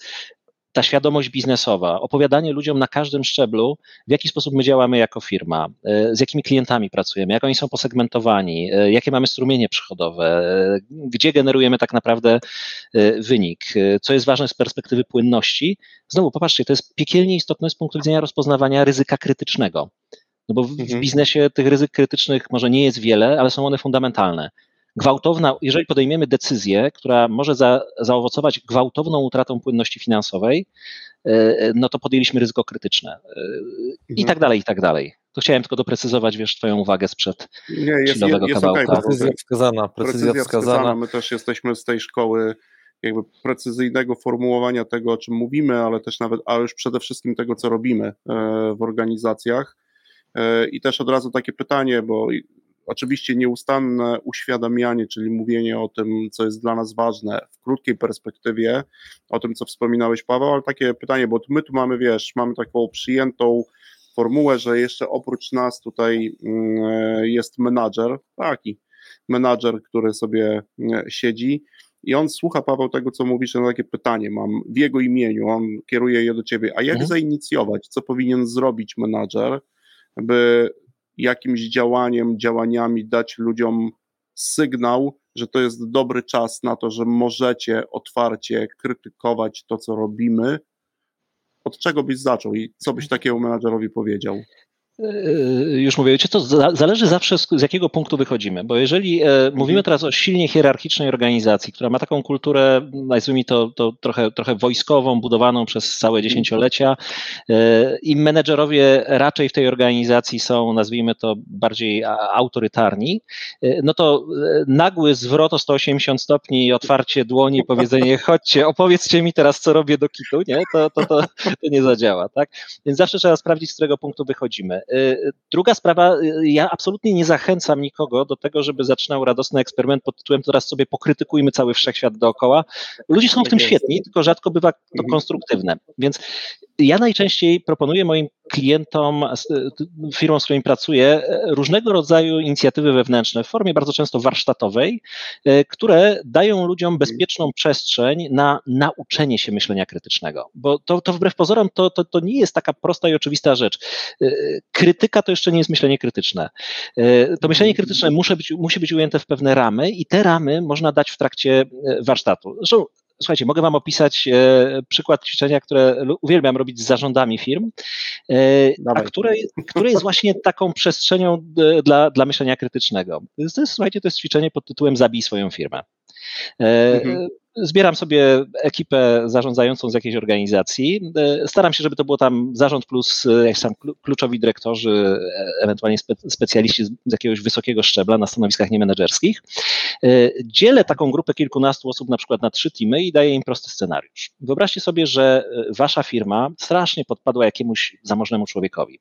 ta świadomość biznesowa, opowiadanie ludziom na każdym szczeblu, w jaki sposób my działamy jako firma, e, z jakimi klientami pracujemy, jak oni są posegmentowani, e, jakie mamy strumienie przychodowe, e, gdzie generujemy tak naprawdę wynik, co jest ważne z perspektywy płynności. Znowu, popatrzcie, to jest piekielnie istotne z punktu widzenia rozpoznawania ryzyka krytycznego. No bo w, mhm. w biznesie tych ryzyk krytycznych może nie jest wiele, ale są one fundamentalne gwałtowna, jeżeli podejmiemy decyzję, która może za, zaowocować gwałtowną utratą płynności finansowej, e, no to podjęliśmy ryzyko krytyczne. E, I mhm. tak dalej, i tak dalej. To chciałem tylko doprecyzować, wiesz, twoją uwagę sprzed Nie, jest, jest, jest okay, precyzja wskazana, precyzja, precyzja wskazana. wskazana. My też jesteśmy z tej szkoły jakby precyzyjnego formułowania tego, o czym mówimy, ale też nawet, a już przede wszystkim tego, co robimy e, w organizacjach. I też od razu takie pytanie, bo Oczywiście nieustanne uświadamianie, czyli mówienie o tym, co jest dla nas ważne w krótkiej perspektywie, o tym, co wspominałeś, Paweł, ale takie pytanie, bo my tu mamy, wiesz, mamy taką przyjętą formułę, że jeszcze oprócz nas tutaj mm, jest menadżer, taki menadżer, który sobie mm, siedzi i on słucha, Paweł, tego, co mówisz, na takie pytanie mam w jego imieniu, on kieruje je do ciebie, a jak mhm. zainicjować, co powinien zrobić menadżer, by jakimś działaniem, działaniami dać ludziom sygnał, że to jest dobry czas na to, że możecie otwarcie krytykować to, co robimy. Od czego byś zaczął i co byś takiemu menadżerowi powiedział? Yy, już mówię, wiecie, to zależy zawsze z, z, jakiego punktu wychodzimy, bo jeżeli e, mhm. mówimy teraz o silnie hierarchicznej organizacji, która ma taką kulturę, nazwijmy to, to trochę, trochę wojskową, budowaną przez całe mhm. dziesięciolecia e, i menedżerowie raczej w tej organizacji są, nazwijmy to, bardziej autorytarni, e, no to nagły zwrot o 180 stopni i otwarcie dłoni, powiedzenie, *laughs* chodźcie, opowiedzcie mi teraz, co robię do kitu, nie? To, to, to, to nie zadziała, tak? Więc zawsze trzeba sprawdzić, z którego punktu wychodzimy. Y, druga sprawa, y, ja absolutnie nie zachęcam nikogo do tego, żeby zaczynał radosny eksperyment pod tytułem teraz sobie pokrytykujmy cały wszechświat dookoła. Ludzie są w tym świetni, tylko rzadko bywa to mhm. konstruktywne. Więc ja najczęściej proponuję moim klientom, firmom, z którymi pracuję, różnego rodzaju inicjatywy wewnętrzne w formie bardzo często warsztatowej, które dają ludziom bezpieczną przestrzeń na nauczenie się myślenia krytycznego. Bo to, to wbrew pozorom to, to, to nie jest taka prosta i oczywista rzecz. Krytyka to jeszcze nie jest myślenie krytyczne. To myślenie krytyczne musi być, musi być ujęte w pewne ramy i te ramy można dać w trakcie warsztatu. Zresztą Słuchajcie, mogę Wam opisać e, przykład ćwiczenia, które uwielbiam robić z zarządami firm, e, a które, które jest właśnie taką przestrzenią e, dla, dla myślenia krytycznego. To jest, słuchajcie, to jest ćwiczenie pod tytułem Zabij swoją firmę. Mhm zbieram sobie ekipę zarządzającą z jakiejś organizacji. E, staram się, żeby to było tam zarząd plus e, jakieś tam kluczowi dyrektorzy, e, ewentualnie spe, specjaliści z jakiegoś wysokiego szczebla na stanowiskach niemenedżerskich. Dzielę taką grupę kilkunastu osób na przykład na trzy teamy i daję im prosty scenariusz. Wyobraźcie sobie, że wasza firma strasznie podpadła jakiemuś zamożnemu człowiekowi.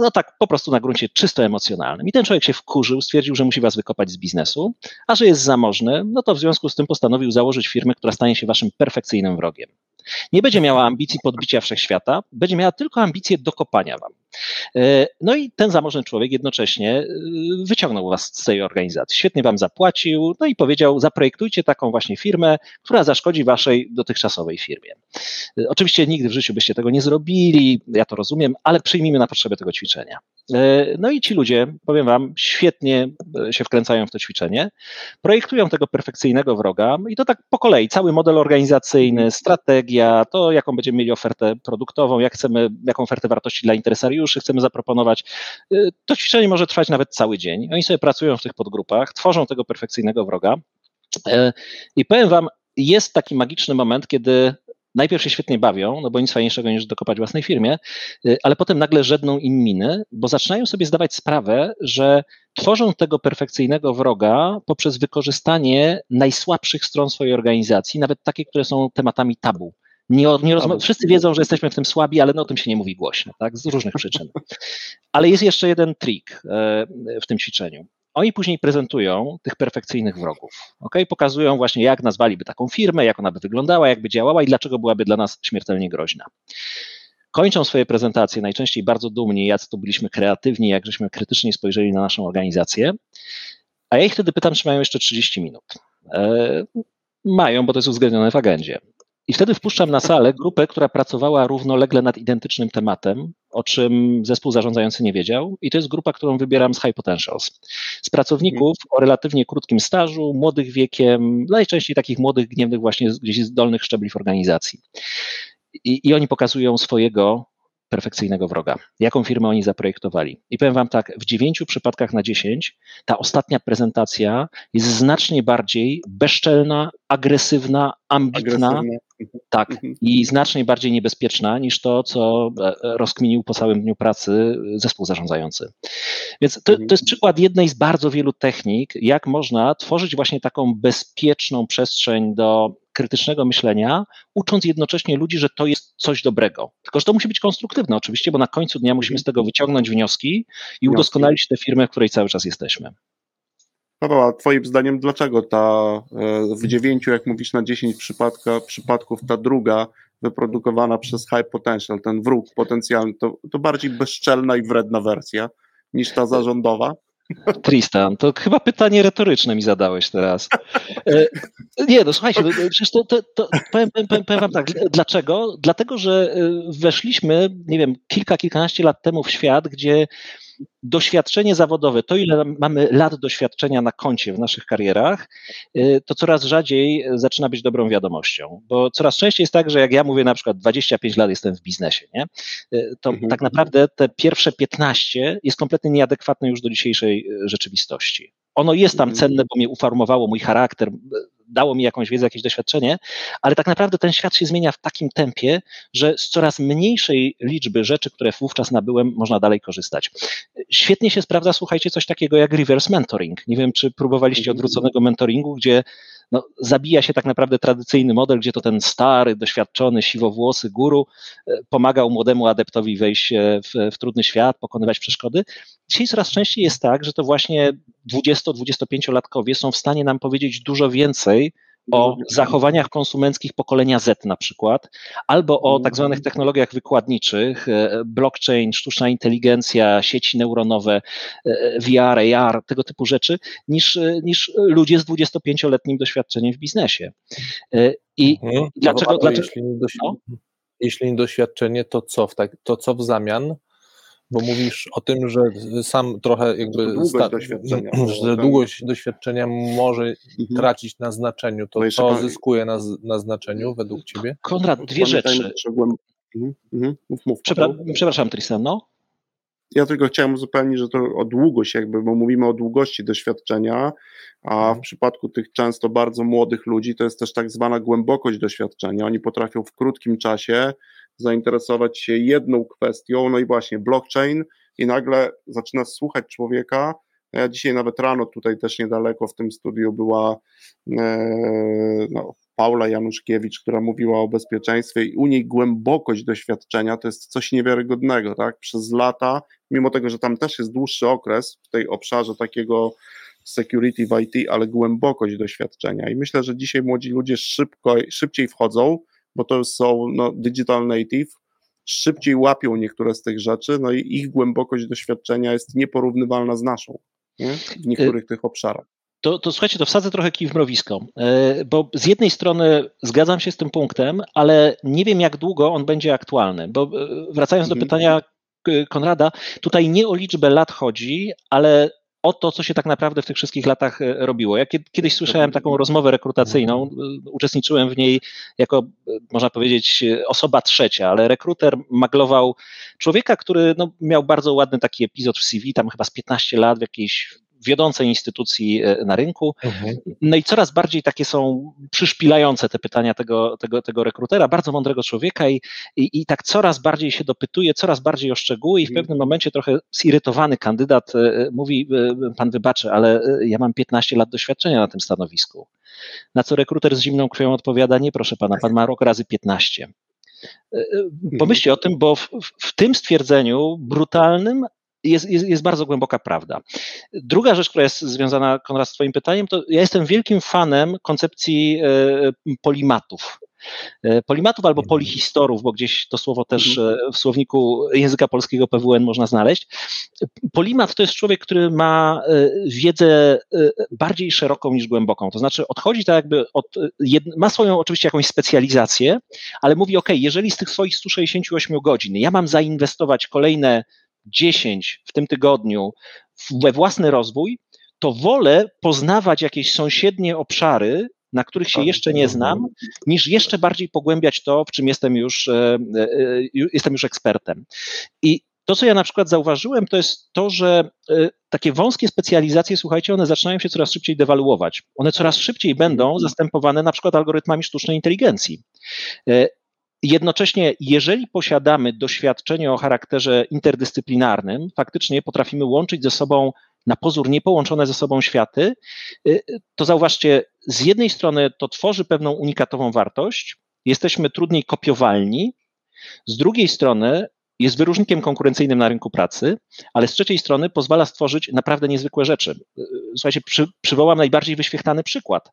No tak po prostu na gruncie czysto emocjonalnym. I ten człowiek się wkurzył, stwierdził, że musi was wykopać z biznesu, a że jest zamożny, no to w związku z tym postanowił założyć założyć firmę, która stanie się waszym perfekcyjnym wrogiem. Nie będzie miała ambicji podbicia wszechświata, będzie miała tylko ambicje dokopania wam. E, no i ten zamożny człowiek jednocześnie e, wyciągnął was z tej organizacji. Świetnie wam zapłacił, no i powiedział: zaprojektujcie taką właśnie firmę, która zaszkodzi waszej dotychczasowej firmie. E, oczywiście nigdy w życiu byście tego nie zrobili, ja to rozumiem, ale przyjmijmy na potrzeby tego ćwiczenia. No i ci ludzie, powiem wam, świetnie się wkręcają w to ćwiczenie, projektują tego perfekcyjnego wroga i to tak po kolei, cały model organizacyjny, strategia, to jaką będziemy mieli ofertę produktową, jak chcemy, jaką ofertę wartości dla interesariuszy chcemy zaproponować. To ćwiczenie może trwać nawet cały dzień. Oni sobie pracują w tych podgrupach, tworzą tego perfekcyjnego wroga. I powiem wam, jest taki magiczny moment, kiedy najpierw się świetnie bawią, no bo nic fajniejszego niż dokopać własnej firmie, y, ale potem nagle żedną im miny, bo zaczynają sobie zdawać sprawę, że tworzą tego perfekcyjnego wroga poprzez wykorzystanie najsłabszych stron swojej organizacji, nawet takie, które są tematami tabu. Nie, nie rozma- wszyscy wiedzą, że jesteśmy w tym słabi, ale no o tym się nie mówi głośno, tak? z różnych przyczyn. Ale jest jeszcze jeden trik e, w tym ćwiczeniu. Oni później prezentują tych perfekcyjnych wrogów. Okay? Pokazują właśnie, jak nazwaliby taką firmę, jak ona by wyglądała, jak by działała i dlaczego byłaby dla nas śmiertelnie groźna. Kończą swoje prezentacje najczęściej bardzo dumni, jak to byliśmy kreatywni, jak żeśmy krytycznie spojrzeli na naszą organizację. A ja ich wtedy pytam, czy mają jeszcze 30 minut. E, mają, bo to jest uwzględnione w agendzie. I wtedy wpuszczam na salę grupę, która pracowała równolegle nad identycznym tematem, o czym zespół zarządzający nie wiedział. I to jest grupa, którą wybieram z High Potentials. Z pracowników o relatywnie krótkim stażu, młodych wiekiem, najczęściej takich młodych, gniewnych właśnie gdzieś z dolnych szczebli w organizacji. I, I, oni pokazują swojego perfekcyjnego wroga. Jaką firmę oni zaprojektowali. I powiem Wam tak, w dziewięciu przypadkach na dziesięć ta ostatnia prezentacja jest znacznie bardziej bezczelna, agresywna, ambitna, agresywna. tak, mhm. i znacznie bardziej niebezpieczna niż to, co e, rozkminił po całym dniu pracy zespół zarządzający. Więc to, mhm. to jest przykład jednej z bardzo wielu technik, jak można tworzyć właśnie taką bezpieczną przestrzeń do krytycznego myślenia, ucząc jednocześnie ludzi, że to jest coś dobrego. Tylko, że to musi być konstruktywne oczywiście, bo na końcu dnia musimy z tego wyciągnąć wnioski i udoskonalić tę firmę, w której cały czas jesteśmy. Paweł, a Twoim zdaniem dlaczego ta e, w dziewięciu, jak mówisz, na dziesięć przypadków ta druga wyprodukowana przez High Potential, ten wróg potencjalny, to, to bardziej bezczelna i wredna wersja niż ta zarządowa? Tristan, to chyba pytanie retoryczne mi zadałeś teraz. E, nie, no słuchajcie, no, przecież to, to, to powiem, powiem, powiem, wam tak, dlaczego? Dlatego, że e, weszliśmy, nie wiem, kilka, kilkanaście lat temu w świat, gdzie doświadczenie zawodowe, to ile mamy lat doświadczenia na koncie w naszych karierach, y, to coraz rzadziej zaczyna być dobrą wiadomością, bo coraz częściej jest tak, że jak ja mówię na przykład 25 lat jestem w biznesie, nie? Y, to mhm. tak naprawdę te pierwsze 15 jest kompletnie nieadekwatne już do dzisiejszej y, rzeczywistości. Ono jest tam mhm. cenne, bo mnie uformowało mój charakter, dało mi jakąś wiedzę, jakieś doświadczenie, ale tak naprawdę ten świat się zmienia w takim tempie, że z coraz mniejszej liczby rzeczy, które wówczas nabyłem, można dalej korzystać. Świetnie się sprawdza, słuchajcie, coś takiego jak reverse mentoring. Nie wiem, czy próbowaliście mhm. odwróconego mentoringu, gdzie no, zabija się tak naprawdę tradycyjny model, gdzie to ten stary, doświadczony, siwowłosy guru e, pomagał młodemu adeptowi wejść e, w, w trudny świat, pokonywać przeszkody. Dzisiaj coraz częściej jest tak, że to właśnie 20-25-latkowie są w stanie nam powiedzieć dużo więcej o zachowaniach konsumenckich pokolenia Z na przykład, albo o tak zwanych technologiach wykładniczych, e, blockchain, sztuczna inteligencja, sieci neuronowe, e, VR, AR, tego typu rzeczy, niż, e, niż ludzie z 25-letnim doświadczeniem w biznesie. I mhm. dlaczego? dlaczego jeśli, nie no? jeśli nie doświadczenie, to co, w tak, to co w zamian? Bo mówisz o tym, że sam trochę jakby długość doświadczenia, *clears throat* że długość doświadczenia może mhm. tracić na znaczeniu. To no co zyskuje na, na znaczeniu według ciebie? Konrad, dwie rzeczy. Mhm. Mhm. Mów, mów, Przepra przepraszam, Tristan, no? Ja tylko chciałem uzupełnić, że to o długość jakby, bo mówimy o długości doświadczenia, a w przypadku tych często bardzo młodych ludzi to jest też tak zwana głębokość doświadczenia. Oni potrafią w krótkim czasie zainteresować się jedną kwestią, no i właśnie blockchain, i nagle zaczyna słuchać człowieka. Ja dzisiaj nawet rano tutaj też niedaleko w tym studiu była e, no, Paula Januszkiewicz, która mówiła o bezpieczeństwie i u niej głębokość doświadczenia to jest coś niewiarygodnego, tak? Przez lata, mimo tego, że tam też jest dłuższy okres w tej obszarze takiego security w IT, ale głębokość doświadczenia. I myślę, że dzisiaj młodzi ludzie szybko, szybciej wchodzą, bo to są no, digital native, szybciej łapią niektóre z tych rzeczy, no i ich głębokość doświadczenia jest nieporównywalna z naszą nie? w niektórych tych obszarach. To, to słuchajcie, to wsadzę trochę kij w mrowisko, y, bo z jednej strony zgadzam się z tym punktem, ale nie wiem jak długo on będzie aktualny, bo y, wracając do mhm. pytania Konrada, tutaj nie o liczbę lat chodzi, ale o to, co się tak naprawdę w tych wszystkich latach e, robiło. Ja kiedyś słyszałem taką rozmowę rekrutacyjną, e, uczestniczyłem w niej jako, e, można powiedzieć, osoba trzecia, ale rekruter maglował człowieka, który no, miał bardzo ładny taki epizod w CV, tam chyba z 15 lat w jakiejś wiodącej instytucji e, na rynku. Mhm. No i coraz bardziej takie są przyszpilające te pytania tego, tego, tego rekrutera, bardzo mądrego człowieka i, i, i tak coraz bardziej się dopytuje, coraz bardziej o szczegóły i w mhm. pewnym momencie trochę zirytowany kandydat e, mówi, e, pan wybaczy, ale ja mam 15 lat doświadczenia na tym stanowisku. Na co rekruter z zimną krwią odpowiada, nie proszę pana, pan ma rok razy 15. Pomyślcie o tym, bo w, w, tym stwierdzeniu brutalnym, jest, jest, jest bardzo głęboka prawda. Druga rzecz, która jest związana, Konrad, z Twoim pytaniem, to ja jestem wielkim fanem koncepcji e, polimatów. E, polimatów albo mhm. polihistorów, bo gdzieś to słowo też mhm. e, w słowniku języka polskiego PWN można znaleźć. Polimat to jest człowiek, który ma wiedzę bardziej szeroką niż głęboką. To znaczy odchodzi tak jakby od, ma swoją oczywiście jakąś specjalizację, ale mówi, ok, jeżeli z tych swoich 168 godzin ja mam zainwestować kolejne 10 w tym tygodniu we własny rozwój, to wolę poznawać jakieś sąsiednie obszary, na których się tak, jeszcze nie znam, niż jeszcze bardziej pogłębiać to, w czym jestem już, e, e, jestem już ekspertem. I to, co ja na przykład zauważyłem, to jest to, że e, takie wąskie specjalizacje, słuchajcie, one zaczynają się coraz szybciej dewaluować. One coraz szybciej będą mhm. zastępowane na przykład algorytmami sztucznej inteligencji. Jednocześnie, jeżeli posiadamy doświadczenie o charakterze interdyscyplinarnym, faktycznie potrafimy łączyć ze sobą na pozór niepołączone ze sobą światy, y, to zauważcie, z jednej strony to tworzy pewną unikatową wartość, jesteśmy trudniej kopiowalni, z drugiej strony jest wyróżnikiem konkurencyjnym na rynku pracy, ale z trzeciej strony pozwala stworzyć naprawdę niezwykłe rzeczy. Y, słuchajcie, przy, przywołam najbardziej wyświechtany przykład.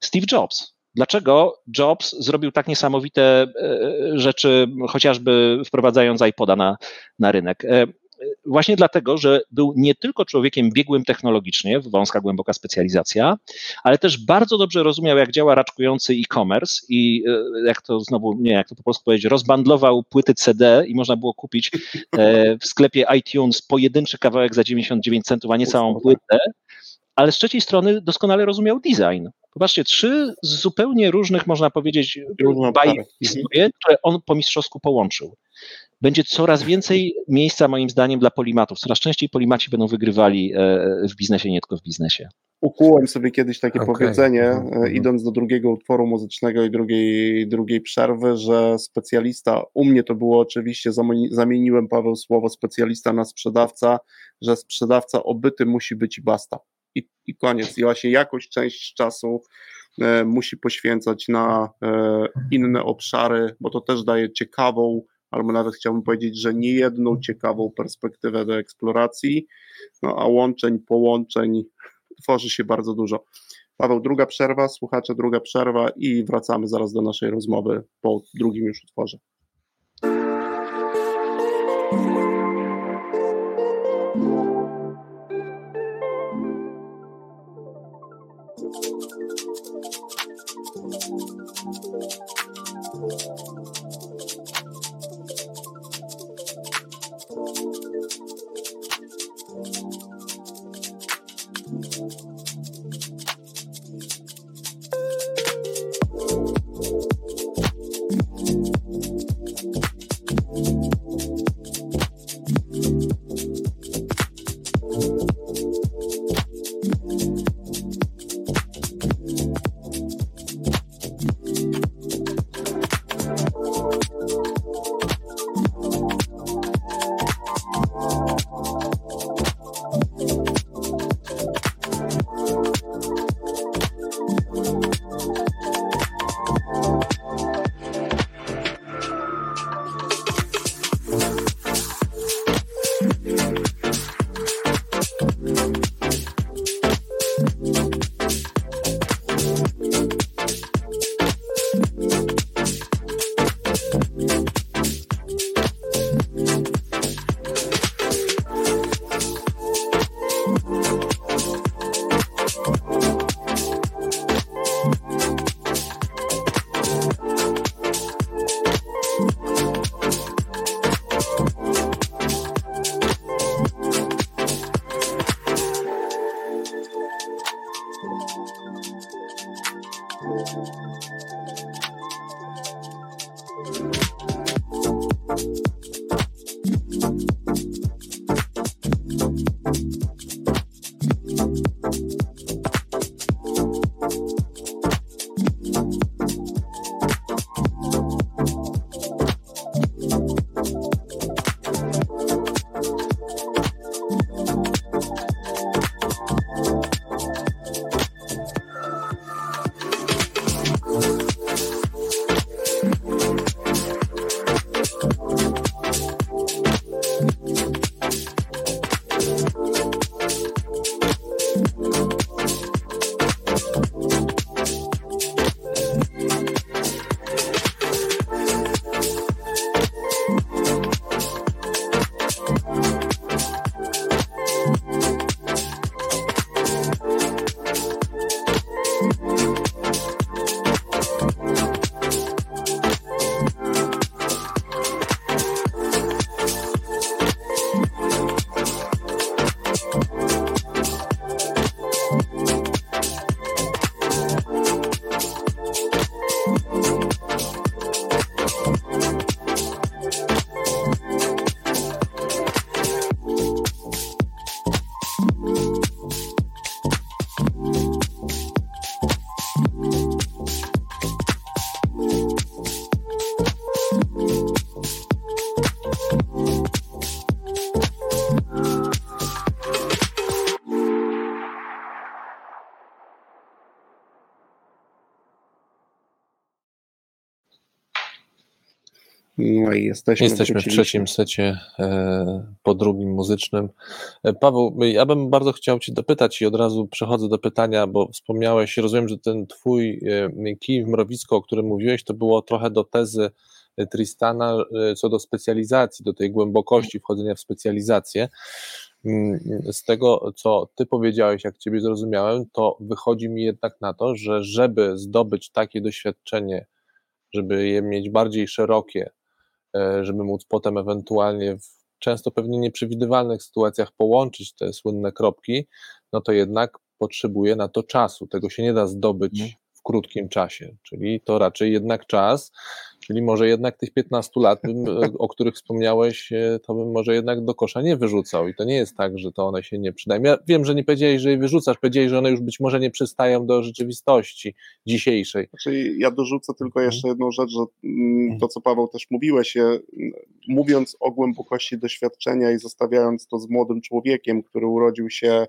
Steve Jobs. Dlaczego Jobs zrobił tak niesamowite e, rzeczy, chociażby wprowadzając iPoda na, na rynek? E, właśnie dlatego, że był nie tylko człowiekiem biegłym technologicznie, wąska, głęboka specjalizacja, ale też bardzo dobrze rozumiał, jak działa raczkujący e-commerce i e, jak to znowu, nie, jak to po prostu powiedzieć, rozbandlował płyty CD i można było kupić w sklepie iTunes pojedynczy kawałek za 99 centów, a nie całą płytę ale z trzeciej strony doskonale rozumiał design. Popatrzcie, trzy zupełnie różnych, można powiedzieć, bajki historie, które on po mistrzowsku połączył. Będzie coraz więcej miejsca, moim zdaniem, dla polimatów. Coraz częściej polimaci będą wygrywali e, w biznesie, nie tylko w biznesie. Ukułem sobie kiedyś takie okay. powiedzenie, mhm. E, mhm. idąc do drugiego utworu muzycznego i drugiej, drugiej przerwy, że specjalista, u mnie to było oczywiście, zamieniłem Paweł słowo specjalista na sprzedawca, że sprzedawca obyty musi być i basta i, i koniec. I właśnie jakąś część czasu e, musi poświęcać na e, inne obszary, bo to też daje ciekawą, albo nawet chciałbym powiedzieć, że nie jedną ciekawą perspektywę do eksploracji, no a łączeń, połączeń tworzy się bardzo dużo. Paweł, druga przerwa, słuchacze, druga przerwa i wracamy zaraz do naszej rozmowy po drugim już utworze. I jesteśmy, jesteśmy w trzecim secie e, po drugim muzycznym. E, Paweł, ja bym bardzo chciał Cię dopytać i od razu przechodzę do pytania, bo wspomniałeś, rozumiem, że ten Twój e, kij w mrowisko, o którym mówiłeś, to było trochę do tezy Tristana co do specjalizacji, do tej głębokości wchodzenia w specjalizację. Mm, z tego, co Ty powiedziałeś, jak Ciebie zrozumiałem, to wychodzi mi jednak na to, że żeby zdobyć takie doświadczenie, żeby je mieć bardziej szerokie, żeby móc potem ewentualnie w często pewnie nieprzewidywalnych sytuacjach połączyć te słynne kropki, no to jednak potrzebuje na to czasu. Tego się nie da zdobyć mhm krótkim czasie, czyli to raczej jednak czas, czyli może jednak tych 15 lat, o których wspomniałeś, e, to bym może jednak do kosza nie wyrzucał i to nie jest tak, że to one się nie przydają. Ja wiem, że nie powiedziałeś, że je wyrzucasz, powiedziałeś, że one już być może nie przystają do rzeczywistości dzisiejszej. Znaczy, ja dorzucę tylko mhm. jeszcze jedną rzecz, że mm, mhm. to, co Paweł też mówiłeś, mówiąc o głębokości doświadczenia i zostawiając to z młodym człowiekiem, który urodził się,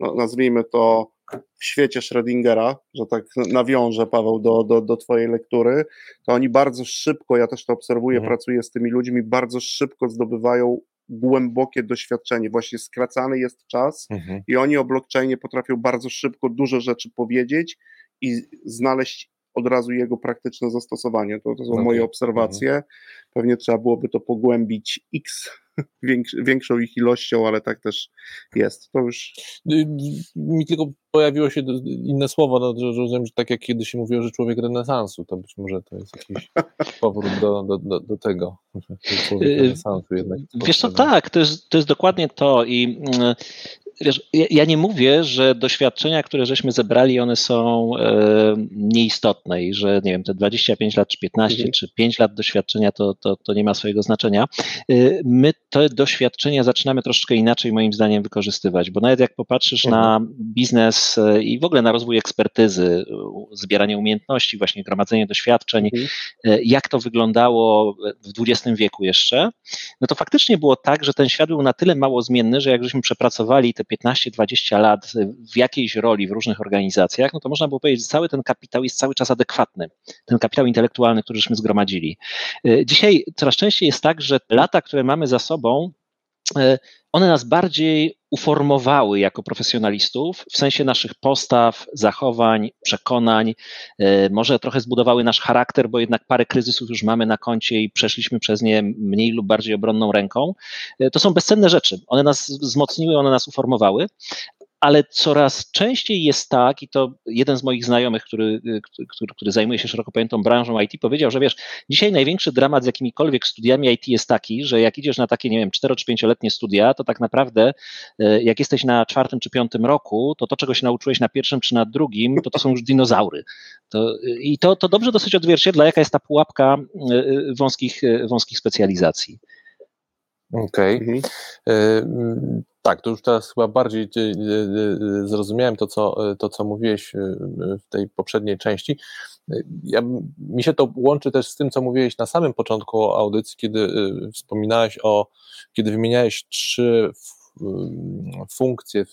no, nazwijmy to w świecie Schrödingera, że tak nawiążę Paweł do, do, do Twojej lektury, to oni bardzo szybko, ja też to obserwuję, mhm. pracuję z tymi ludźmi, bardzo szybko zdobywają głębokie doświadczenie. Właśnie skracany jest czas mhm. i oni o blockchainie potrafią bardzo szybko dużo rzeczy powiedzieć i znaleźć od razu jego praktyczne zastosowanie. To, to są okay. moje obserwacje. Mhm. Pewnie trzeba byłoby to pogłębić x *laughs* większą ich ilością, ale tak też jest. To już... Y, mi tylko pojawiło się inne słowo, no, że rozumiem, że tak jak kiedyś się mówiło, że człowiek renesansu, to być może to jest jakiś *laughs* powrót do, do, do, do tego. Człowiek y, renesansu jednak. Wiesz co, tak, to jest, to jest dokładnie to i wiesz, ja nie mówię, że doświadczenia, które żeśmy zebrali, one są e, nieistotne i że nie wiem, te 25 lat, czy 15, mhm. czy 5 lat doświadczenia to, to, to nie ma swojego znaczenia. E, my te doświadczenia zaczynamy troszeczkę inaczej, moim zdaniem, wykorzystywać, bo nawet jak popatrzysz mhm. na biznes e, i w ogóle na rozwój ekspertyzy, zbieranie umiejętności, właśnie gromadzenie doświadczeń, mhm. jak to wyglądało w XX wieku jeszcze, no to faktycznie było tak, że ten świat był na tyle mało zmienny, że jak żeśmy przepracowali te 15-20 lat w jakiejś roli w różnych organizacjach, no to można było powiedzieć, że cały ten kapitał jest cały czas adekwatny. Ten kapitał intelektualny, któryśmy zgromadzili. Y, dzisiaj coraz częściej jest tak, że lata, które mamy za sobą, one nas bardziej uformowały jako profesjonalistów w sensie naszych postaw, zachowań, przekonań. Y, może trochę zbudowały nasz charakter, bo jednak parę kryzysów już mamy na koncie i przeszliśmy przez nie mniej lub bardziej obronną ręką. To są bezcenne rzeczy. One nas wzmocniły, one nas uformowały, ale coraz częściej jest tak, i to jeden z moich znajomych, który, który, który, zajmuje się szeroko pojętą branżą IT, powiedział, że wiesz, dzisiaj największy dramat z jakimikolwiek studiami IT jest taki, że jak idziesz na takie, nie wiem, 4 czy 5-letnie studia, to tak naprawdę e, jak jesteś na czwartym czy piątym roku, to to, czego się nauczyłeś na pierwszym czy na drugim, to to są już dinozaury. To, I to, to dobrze dosyć odzwierciedla, jaka jest ta pułapka wąskich, wąskich specjalizacji. Okej. Okay. Mhm. Tak, to już teraz chyba bardziej e, e, e, zrozumiałem to, co, to, co mówiłeś w tej poprzedniej części. Ja, mi się to łączy też z tym, co mówiłeś na samym początku audycji, kiedy wspominałeś o, kiedy wymieniałeś trzy funkcje,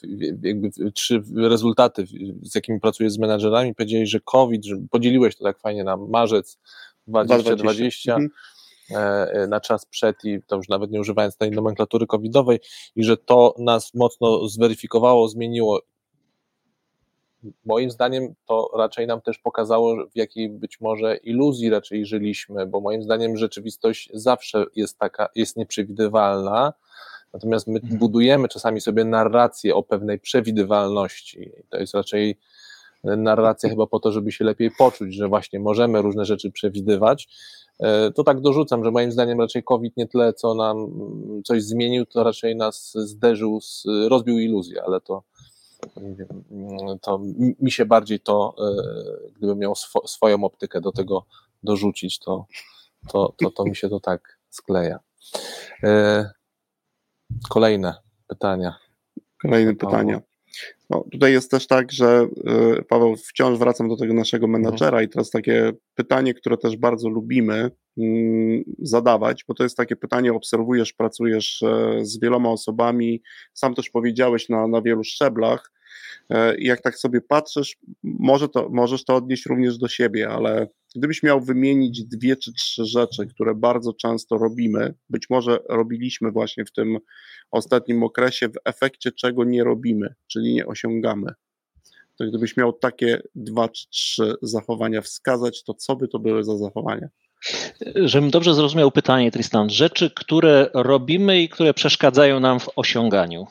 jakby trzy rezultaty, z jakimi pracujesz z menadżerami, powiedziałeś, że COVID, że podzieliłeś to tak fajnie na marzec 2020, 2020 E, e, na czas przed i to już nawet nie używając tej nomenklatury covidowej i że to nas mocno zweryfikowało, zmieniło. Moim zdaniem to raczej nam też pokazało, w jakiej być może iluzji raczej żyliśmy, bo moim zdaniem rzeczywistość zawsze jest taka, jest nieprzewidywalna, natomiast my mhm. budujemy czasami sobie narrację o pewnej przewidywalności. To jest raczej narracja chyba po to, żeby się lepiej poczuć, że właśnie możemy różne rzeczy przewidywać, E, to tak dorzucam, że moim zdaniem raczej COVID nie tyle, co nam coś zmienił, to raczej nas zderzył, rozbił iluzję, ale to, to mi się bardziej to, e, gdybym miał swo, swoją optykę do tego dorzucić, to, to, to, to mi się to tak skleja. E, kolejne pytania. Kolejne pytania. No, tutaj jest też tak, że y, Paweł, wciąż wracam do tego naszego mhm. menadżera i teraz takie pytanie, które też bardzo lubimy mm, zadawać, bo to jest takie pytanie, obserwujesz, pracujesz e, z wieloma osobami, sam też powiedziałeś na, na wielu szczeblach, e, i jak tak sobie patrzysz, może to, możesz to odnieść również do siebie, ale gdybyś miał wymienić dwie czy trzy rzeczy, które bardzo często robimy, być może robiliśmy właśnie w tym ostatnim okresie, w efekcie czego nie robimy, czyli nie osiągamy, to gdybyś miał takie dwa czy trzy zachowania wskazać, to co by to były za zachowania? Żebym dobrze zrozumiał pytanie, Tristan. Rzeczy, które robimy i które przeszkadzają nam w osiąganiu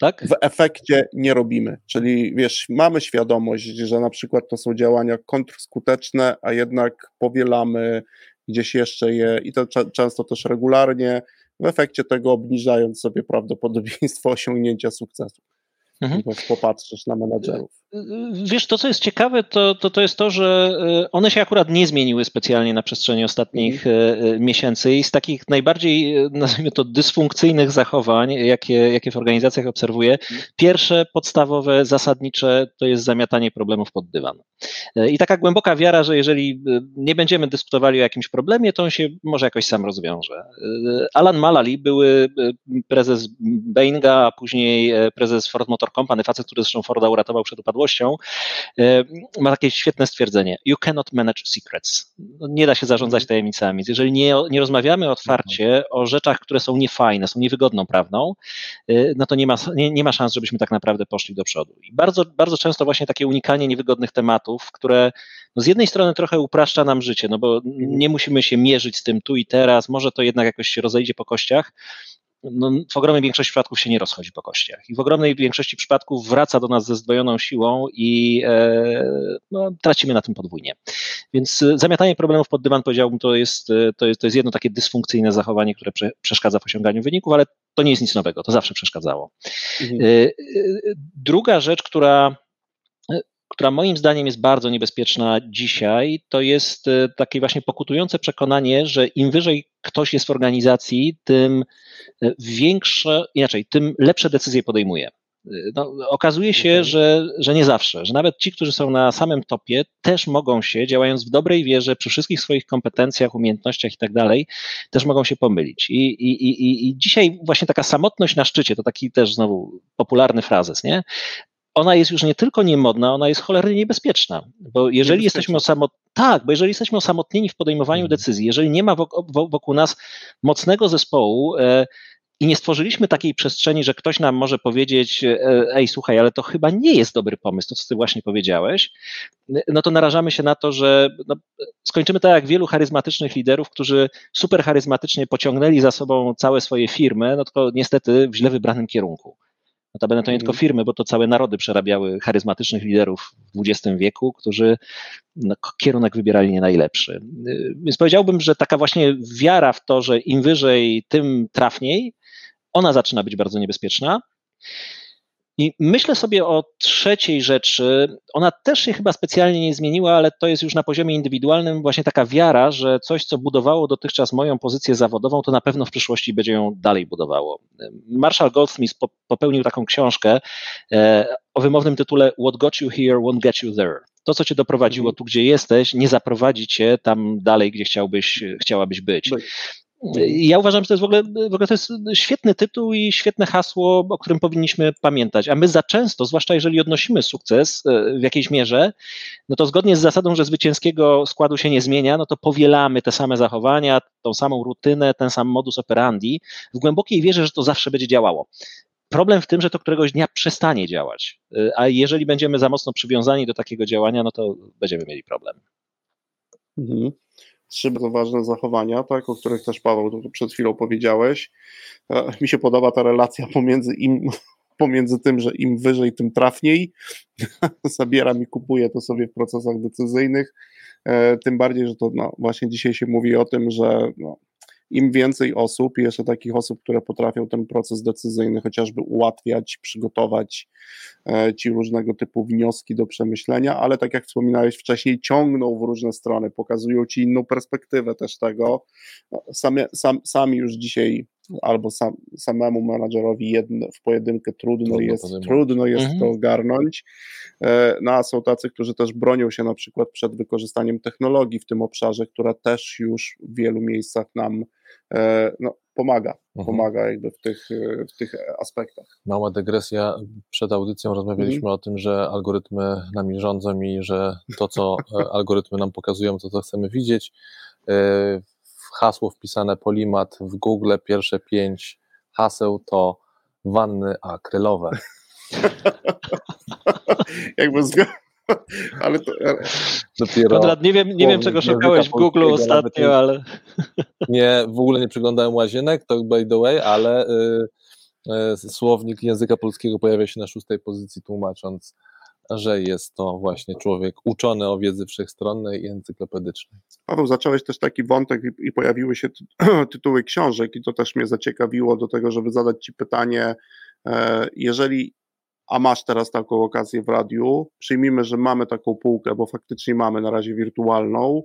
tak? w efekcie nie robimy. Czyli wiesz, mamy świadomość, że na przykład to są działania kontrskuteczne, a jednak powielamy gdzieś jeszcze je i to często też regularnie, w efekcie tego obniżając sobie prawdopodobieństwo osiągnięcia sukcesu. Mhm. popatrzysz na menadżerów. Wiesz, to co jest ciekawe, to, to, to jest to, że e, one się akurat nie zmieniły specjalnie na przestrzeni ostatnich mhm. E, miesięcy i z takich najbardziej, e, *laughs* nazwijmy to, dysfunkcyjnych zachowań, jakie, jakie w organizacjach obserwuję, mhm. pierwsze, podstawowe, zasadnicze to jest zamiatanie problemów pod dywan. I taka głęboka wiara, że jeżeli nie będziemy dyskutowali o jakimś problemie, to on się może jakoś sam rozwiąże. Alan Malali, były prezes Bainga, a później prezes Ford Motor for company, facet, który zresztą Forda uratował przed upadłością, ma takie świetne stwierdzenie, you cannot manage secrets. No, nie da się zarządzać mhm. tajemnicami. Jeżeli nie, nie rozmawiamy otwarcie mhm. o rzeczach, które są niefajne, są niewygodną prawną, no to nie ma, nie, nie ma szans, żebyśmy tak naprawdę poszli do przodu. I bardzo, bardzo często właśnie takie unikanie niewygodnych tematów, które no z jednej strony trochę upraszcza nam życie, no bo mhm. nie musimy się mierzyć z tym tu i teraz, może to jednak jakoś się rozejdzie po kościach, no, w ogromnej większości przypadków się nie rozchodzi po kościach. I w ogromnej większości przypadków wraca do nas ze zdwojoną siłą i e, no, tracimy na tym podwójnie. Więc e, zamiatanie problemów pod dywan, powiedziałbym, to jest, e, to jest, to jest jedno takie dysfunkcyjne zachowanie, które prze, przeszkadza w osiąganiu wyników, ale to nie jest nic nowego, to zawsze przeszkadzało. Mhm. Druga rzecz, która która moim zdaniem jest bardzo niebezpieczna dzisiaj, to jest e, takie właśnie pokutujące przekonanie, że im wyżej ktoś jest w organizacji, tym e, większe, inaczej, tym lepsze decyzje podejmuje. E, no, okazuje się, okay. że, że nie zawsze, że nawet ci, którzy są na samym topie, też mogą się, działając w dobrej wierze, przy wszystkich swoich kompetencjach, umiejętnościach i tak dalej, też mogą się pomylić. I, i, i, I dzisiaj właśnie taka samotność na szczycie, to taki też znowu popularny frazes, nie? Ona jest już nie tylko niemodna, ona jest cholernie niebezpieczna, bo jeżeli jesteśmy osamotnieni, tak, bo jeżeli jesteśmy osamotnieni w podejmowaniu mhm. decyzji, jeżeli nie ma wokół nas mocnego zespołu e, i nie stworzyliśmy takiej przestrzeni, że ktoś nam może powiedzieć, e, ej, słuchaj, ale to chyba nie jest dobry pomysł, to co ty właśnie powiedziałeś, no to narażamy się na to, że no, skończymy tak jak wielu charyzmatycznych liderów, którzy super charyzmatycznie pociągnęli za sobą całe swoje firmy, no tylko niestety w źle wybranym kierunku. Notabene to nie tylko mhm. firmy, bo to całe narody przerabiały charyzmatycznych liderów w XX wieku, którzy no, kierunek wybierali nie najlepszy. Y, więc powiedziałbym, że taka właśnie wiara w to, że im wyżej, tym trafniej, ona zaczyna być bardzo niebezpieczna. I myślę sobie o trzeciej rzeczy. Ona też się chyba specjalnie nie zmieniła, ale to jest już na poziomie indywidualnym właśnie taka wiara, że coś, co budowało dotychczas moją pozycję zawodową, to na pewno w przyszłości będzie ją dalej budowało. Marshall Goldsmith popełnił taką książkę e, o wymownym tytule What got you here won't get you there. To, co cię doprowadziło mhm. tu, gdzie jesteś, nie zaprowadzi cię tam dalej, gdzie chciałbyś, chciałabyś być. Ja uważam, że to jest w ogóle, w ogóle to jest świetny tytuł i świetne hasło, o którym powinniśmy pamiętać. A my za często, zwłaszcza jeżeli odnosimy sukces e, w jakiejś mierze, no to zgodnie z zasadą, że zwycięskiego składu się nie zmienia, no to powielamy te same zachowania, tą samą rutynę, ten sam modus operandi, w głębokiej wierze, że to zawsze będzie działało. Problem w tym, że to któregoś dnia przestanie działać. E, a jeżeli będziemy za mocno przywiązani do takiego działania, no to będziemy mieli problem. Mhm trzy bardzo ważne zachowania, tak, o których też Paweł przed chwilą powiedziałeś. E, mi się podoba ta relacja pomiędzy im, *laughs* pomiędzy tym, że im wyżej, tym trafniej. *laughs* Zabieram i kupuję to sobie w procesach decyzyjnych. E, tym bardziej, że to no, właśnie dzisiaj się mówi o tym, że no, im więcej osób, i jeszcze takich osób, które potrafią ten proces decyzyjny chociażby ułatwiać, przygotować e, ci różnego typu wnioski do przemyślenia, ale tak jak wspominałeś wcześniej, ciągną w różne strony, pokazują ci inną perspektywę też tego. No, sami, sam, sami już dzisiaj albo sam, samemu menadżerowi jedno, w pojedynkę trudno, trudno jest, trudno jest mhm. to ogarnąć. E, no a są tacy, którzy też bronią się na przykład przed wykorzystaniem technologii w tym obszarze, która też już w wielu miejscach nam no, pomaga, mhm. pomaga jakby w tych, w tych aspektach. Mała dygresja, przed audycją rozmawialiśmy mhm. o tym, że algorytmy nami rządzą i że to, co e, *laughs* algorytmy nam pokazują, to co chcemy widzieć, hasło wpisane Polimat w Google, pierwsze pięć haseł to wanny akrylowe. *laughs* Jakby z... *laughs* ale to... Dopiero Konrad, nie wiem, nie wiem czego szukałeś w Google ostatnio, ale... *laughs* Nie, w ogóle nie przeglądałem łazienek, to by the way, ale y, y, słownik języka polskiego pojawia się na szóstej pozycji tłumacząc że jest to właśnie człowiek uczony o wiedzy wszechstronnej i encyklopedycznej. Paweł, zacząłeś też taki wątek i pojawiły się *clears throat* tytuły książek i to też mnie zaciekawiło do tego, żeby zadać Ci pytanie, e, jeżeli a masz teraz taką okazję w radiu, przyjmijmy, że mamy taką półkę, bo faktycznie mamy na razie wirtualną,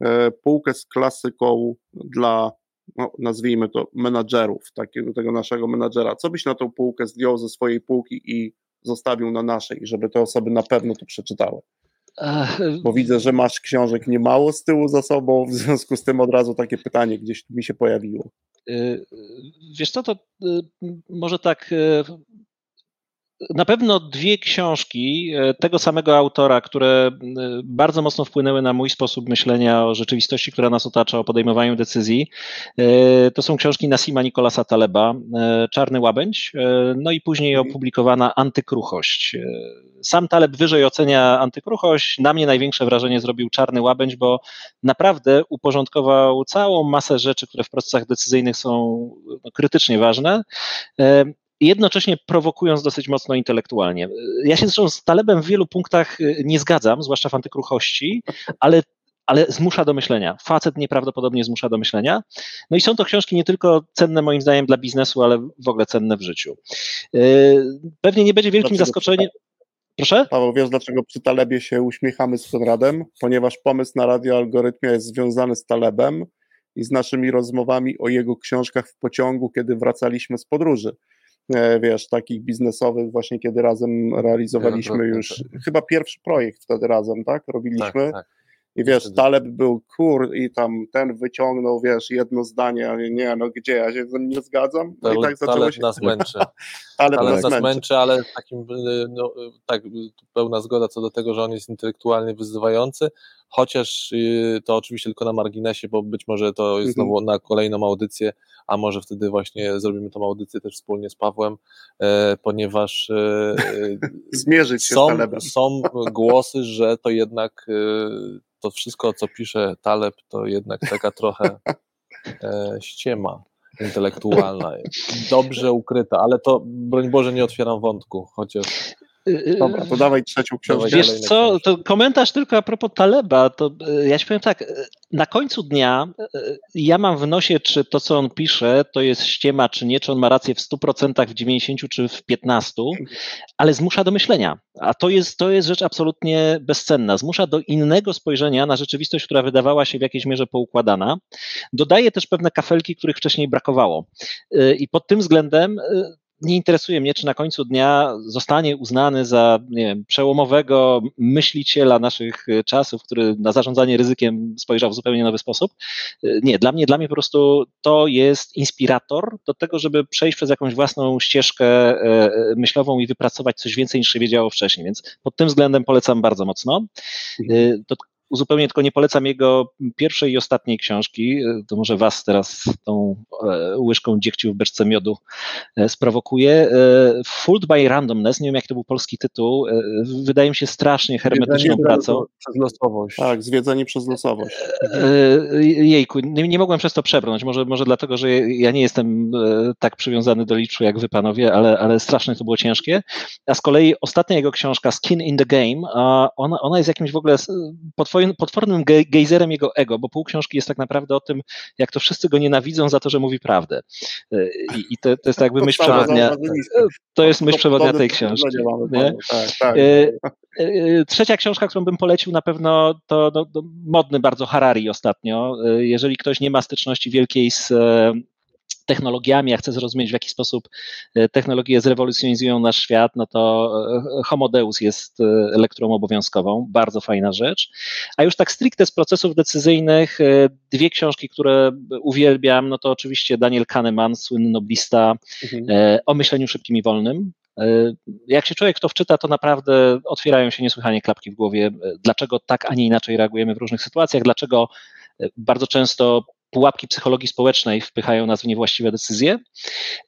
e, półkę z klasyką dla, no, nazwijmy to, menadżerów, takiego tego naszego menadżera. Co byś na tą półkę zdjął ze swojej półki i zostawił na naszej, żeby te osoby na pewno to przeczytały. Bo widzę, że masz książek niemało z tyłu za sobą, w związku z tym od razu takie pytanie gdzieś mi się pojawiło. Y, wiesz co, to y, może tak y, na pewno dwie książki e, tego samego autora, które e, bardzo mocno wpłynęły na mój sposób myślenia o rzeczywistości, która nas otacza, o podejmowaniu decyzji. To są książki Nasima Nikolasa Taleba, Czarny Łabędź, no i później mhm. opublikowana Antykruchość. Sam Taleb wyżej ocenia antykruchość. Na mnie największe wrażenie zrobił Czarny Łabędź, bo naprawdę uporządkował całą masę rzeczy, które w procesach decyzyjnych są no, krytycznie ważne jednocześnie prowokując dosyć mocno intelektualnie. Ja się zresztą z Talebem w wielu punktach y, nie zgadzam, zwłaszcza w antykruchości, ale ale zmusza do myślenia. Facet nieprawdopodobnie zmusza do myślenia. No i są to książki nie tylko cenne moim zdaniem dla biznesu, ale w ogóle cenne w życiu. Y, pewnie nie będzie wielkim dlaczego zaskoczeniem. Proszę? Paweł, wiesz dlaczego przy Talebie się uśmiechamy z Konradem? Ponieważ pomysł na radioalgorytmia jest związany z Talebem i z naszymi rozmowami o jego książkach w pociągu, kiedy wracaliśmy z podróży. E, wiesz, takich biznesowych, właśnie kiedy razem realizowaliśmy już, chyba pierwszy projekt wtedy razem, tak, robiliśmy. Tak, tak. I wiesz, Taleb był kur i tam ten wyciągnął, wiesz, jedno zdanie, ale nie, no gdzie, ja się z tym nie zgadzam. I tak zaczęło się... nas *laughs* męczy. Taleb, Taleb nas, męczy. ale takim, no, tak, pełna zgoda co do tego, że on jest intelektualnie wyzywający, chociaż y, to oczywiście tylko na marginesie, bo być może to jest znowu mhm. na kolejną audycję, a może wtedy właśnie zrobimy tą audycję też wspólnie z Pawłem, e, ponieważ e, *laughs* Zmierzyć się są, są głosy, że to jednak to wszystko, co pisze Taleb, to jednak taka trochę *laughs* e, ściema intelektualna, dobrze ukryta, ale to broń Boże nie otwieram wątku, chociaż Dobra, to dawaj trzecią książkę. Wiesz co, to komentarz tylko a propos Taleba, to e, ja ci powiem tak, e, na końcu dnia e, ja mam w nosie, czy to, co on pisze, to jest ściema, czy nie, czy on ma rację w 100%, w 90% czy w 15%, ale zmusza do myślenia. A to jest, to jest rzecz absolutnie bezcenna. Zmusza do innego spojrzenia na rzeczywistość, która wydawała się w jakiejś mierze poukładana. Dodaje też pewne kafelki, których wcześniej brakowało. I pod tym względem nie interesuje mnie, czy na końcu dnia zostanie uznany za nie wiem, przełomowego myśliciela naszych czasów, który na zarządzanie ryzykiem spojrzał w zupełnie nowy sposób. Nie, dla mnie, dla mnie po prostu to jest inspirator do tego, żeby przejść przez jakąś własną ścieżkę e, myślową i wypracować coś więcej niż się wiedziało wcześniej, więc pod tym względem polecam bardzo mocno. E, to Uzupełnię tylko nie polecam jego pierwszej i ostatniej książki. To może was teraz tą e, łyżką dziegciu w beczce miodu e, sprowokuje. E, Fooled by Randomness, nie wiem jak to był polski tytuł, wydaje mi się strasznie hermetyczną pracą. Przez losowość. Tak, zwiedzanie przez losowość. Jejku, nie, nie mogłem przez to przebrnąć. Może, może dlatego, że ja nie jestem tak przywiązany do liczu jak wy panowie, ale, ale strasznie to było ciężkie. A z kolei ostatnia jego książka, Skin in the Game, ona, ona jest jakimś w ogóle potworem potwornym gejzerem jego ego, bo pół książki jest tak naprawdę o tym, jak to wszyscy go nienawidzą za to, że mówi prawdę. E, I, i to, to, jest jakby myśl przewodnia. To jest myśl przewodnia tej książki. Tak, tak. E, e, trzecia książka, którą bym polecił na pewno to, to modny bardzo Harari ostatnio. Jeżeli ktoś nie ma styczności wielkiej z technologiami, a chce zrozumieć, w jaki sposób e, technologie zrewolucjonizują nasz świat, no to e, Homo Deus jest e, lekturą obowiązkową, bardzo fajna rzecz. A już tak stricte z procesów decyzyjnych, dwie książki, które uwielbiam, no to oczywiście Daniel Kahneman, słynny noblista mhm. o myśleniu szybkim i wolnym. Jak się człowiek to wczyta, to naprawdę otwierają się niesłychanie klapki w głowie, dlaczego tak, a nie inaczej reagujemy w różnych sytuacjach, dlaczego bardzo często pułapki psychologii społecznej wpychają nas w niewłaściwe decyzje.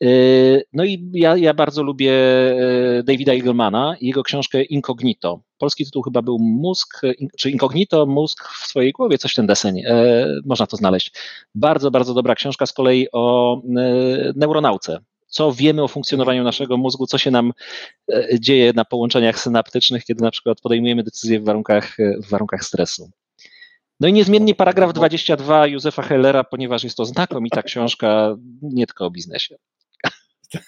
Yy, no i ja, ja bardzo lubię yy, Davida Eaglemana i jego książkę Incognito. Polski tytuł chyba był Mózg, czy Incognito, Mózg w swojej głowie, coś w ten deseń. Yy, można to znaleźć. Bardzo, bardzo dobra książka z kolei o neuronauce. Co wiemy o funkcjonowaniu naszego mózgu, co się nam dzieje na połączeniach synaptycznych, kiedy na przykład podejmujemy decyzje w warunkach, w warunkach stresu. No i niezmiennie paragraf 22 Józefa Hellera, ponieważ jest to znakomita książka nie tylko o biznesie. *laughs*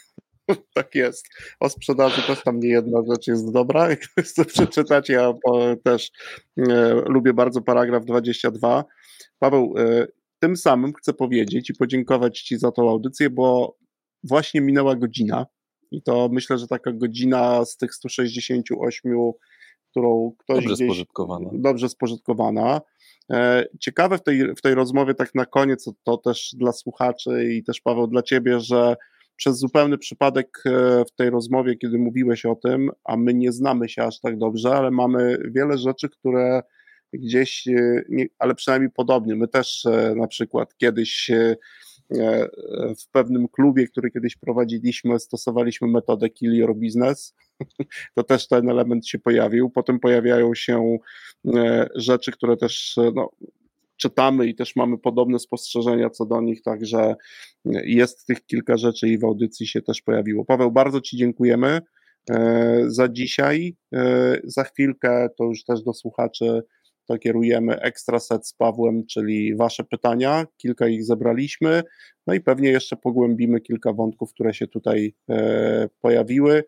Tak jest. O sprzedaży też tam nie jedna rzecz jest dobra. *laughs* Jak chcę przeczytać, ja też e, lubię bardzo paragraf 22. Paweł, e, tym samym chcę powiedzieć i podziękować Ci za tą audycję, bo właśnie minęła godzina i to myślę, że taka godzina z tych 168, którą ktoś dobrze gdzieś, spożytkowana. dobrze spożytkowana, E, ciekawe w tej, w tej rozmowie, tak na koniec, to też dla słuchaczy i też Paweł dla Ciebie, że przez zupełny przypadek e, w tej rozmowie, kiedy mówiłeś o tym, a my nie znamy się aż tak dobrze, ale mamy wiele rzeczy, które gdzieś, nie, ale przynajmniej podobnie. My też na przykład kiedyś w pewnym klubie, który kiedyś prowadziliśmy, stosowaliśmy metodę Kill Your Business. *laughs* To też ten element się pojawił. Potem pojawiają się rzeczy, które też no, czytamy i też mamy podobne spostrzeżenia co do nich, także jest tych kilka rzeczy i w audycji się też pojawiło. Paweł, bardzo Ci dziękujemy e, za dzisiaj. E, za chwilkę to już też do słuchaczy to kierujemy ekstra set z Pawłem, czyli Wasze pytania. Kilka ich zebraliśmy, no i pewnie jeszcze pogłębimy kilka wątków, które się tutaj e, pojawiły.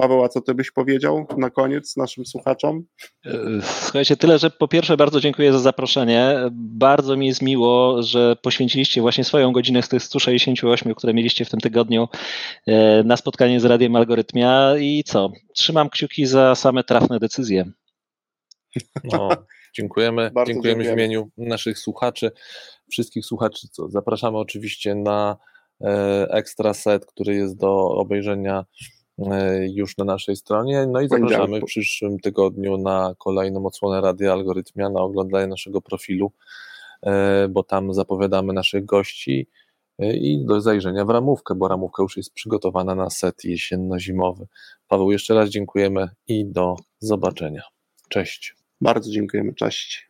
Paweł, a co ty byś powiedział na koniec naszym słuchaczom? Słuchajcie, tyle, że po pierwsze bardzo dziękuję za zaproszenie. Bardzo mi jest miło, że poświęciliście właśnie swoją godzinę z tych 168, które mieliście w tym tygodniu e, na spotkanie z Radiem Algorytmia i co? Trzymam kciuki za same trafne decyzje. No, dziękujemy. dziękujemy w imieniu naszych słuchaczy, wszystkich słuchaczy. Co, zapraszamy oczywiście na e, ekstra set, który jest do obejrzenia E, już na naszej stronie. No i zapraszamy w przyszłym tygodniu na kolejną odsłonę Radia Algorytmia, na oglądanie naszego profilu, e, bo tam zapowiadamy naszych gości e, i do zajrzenia w ramówkę, bo ramówka już jest przygotowana na set jesienno-zimowy. Paweł, jeszcze raz dziękujemy i do zobaczenia. Cześć. Bardzo dziękujemy. Cześć.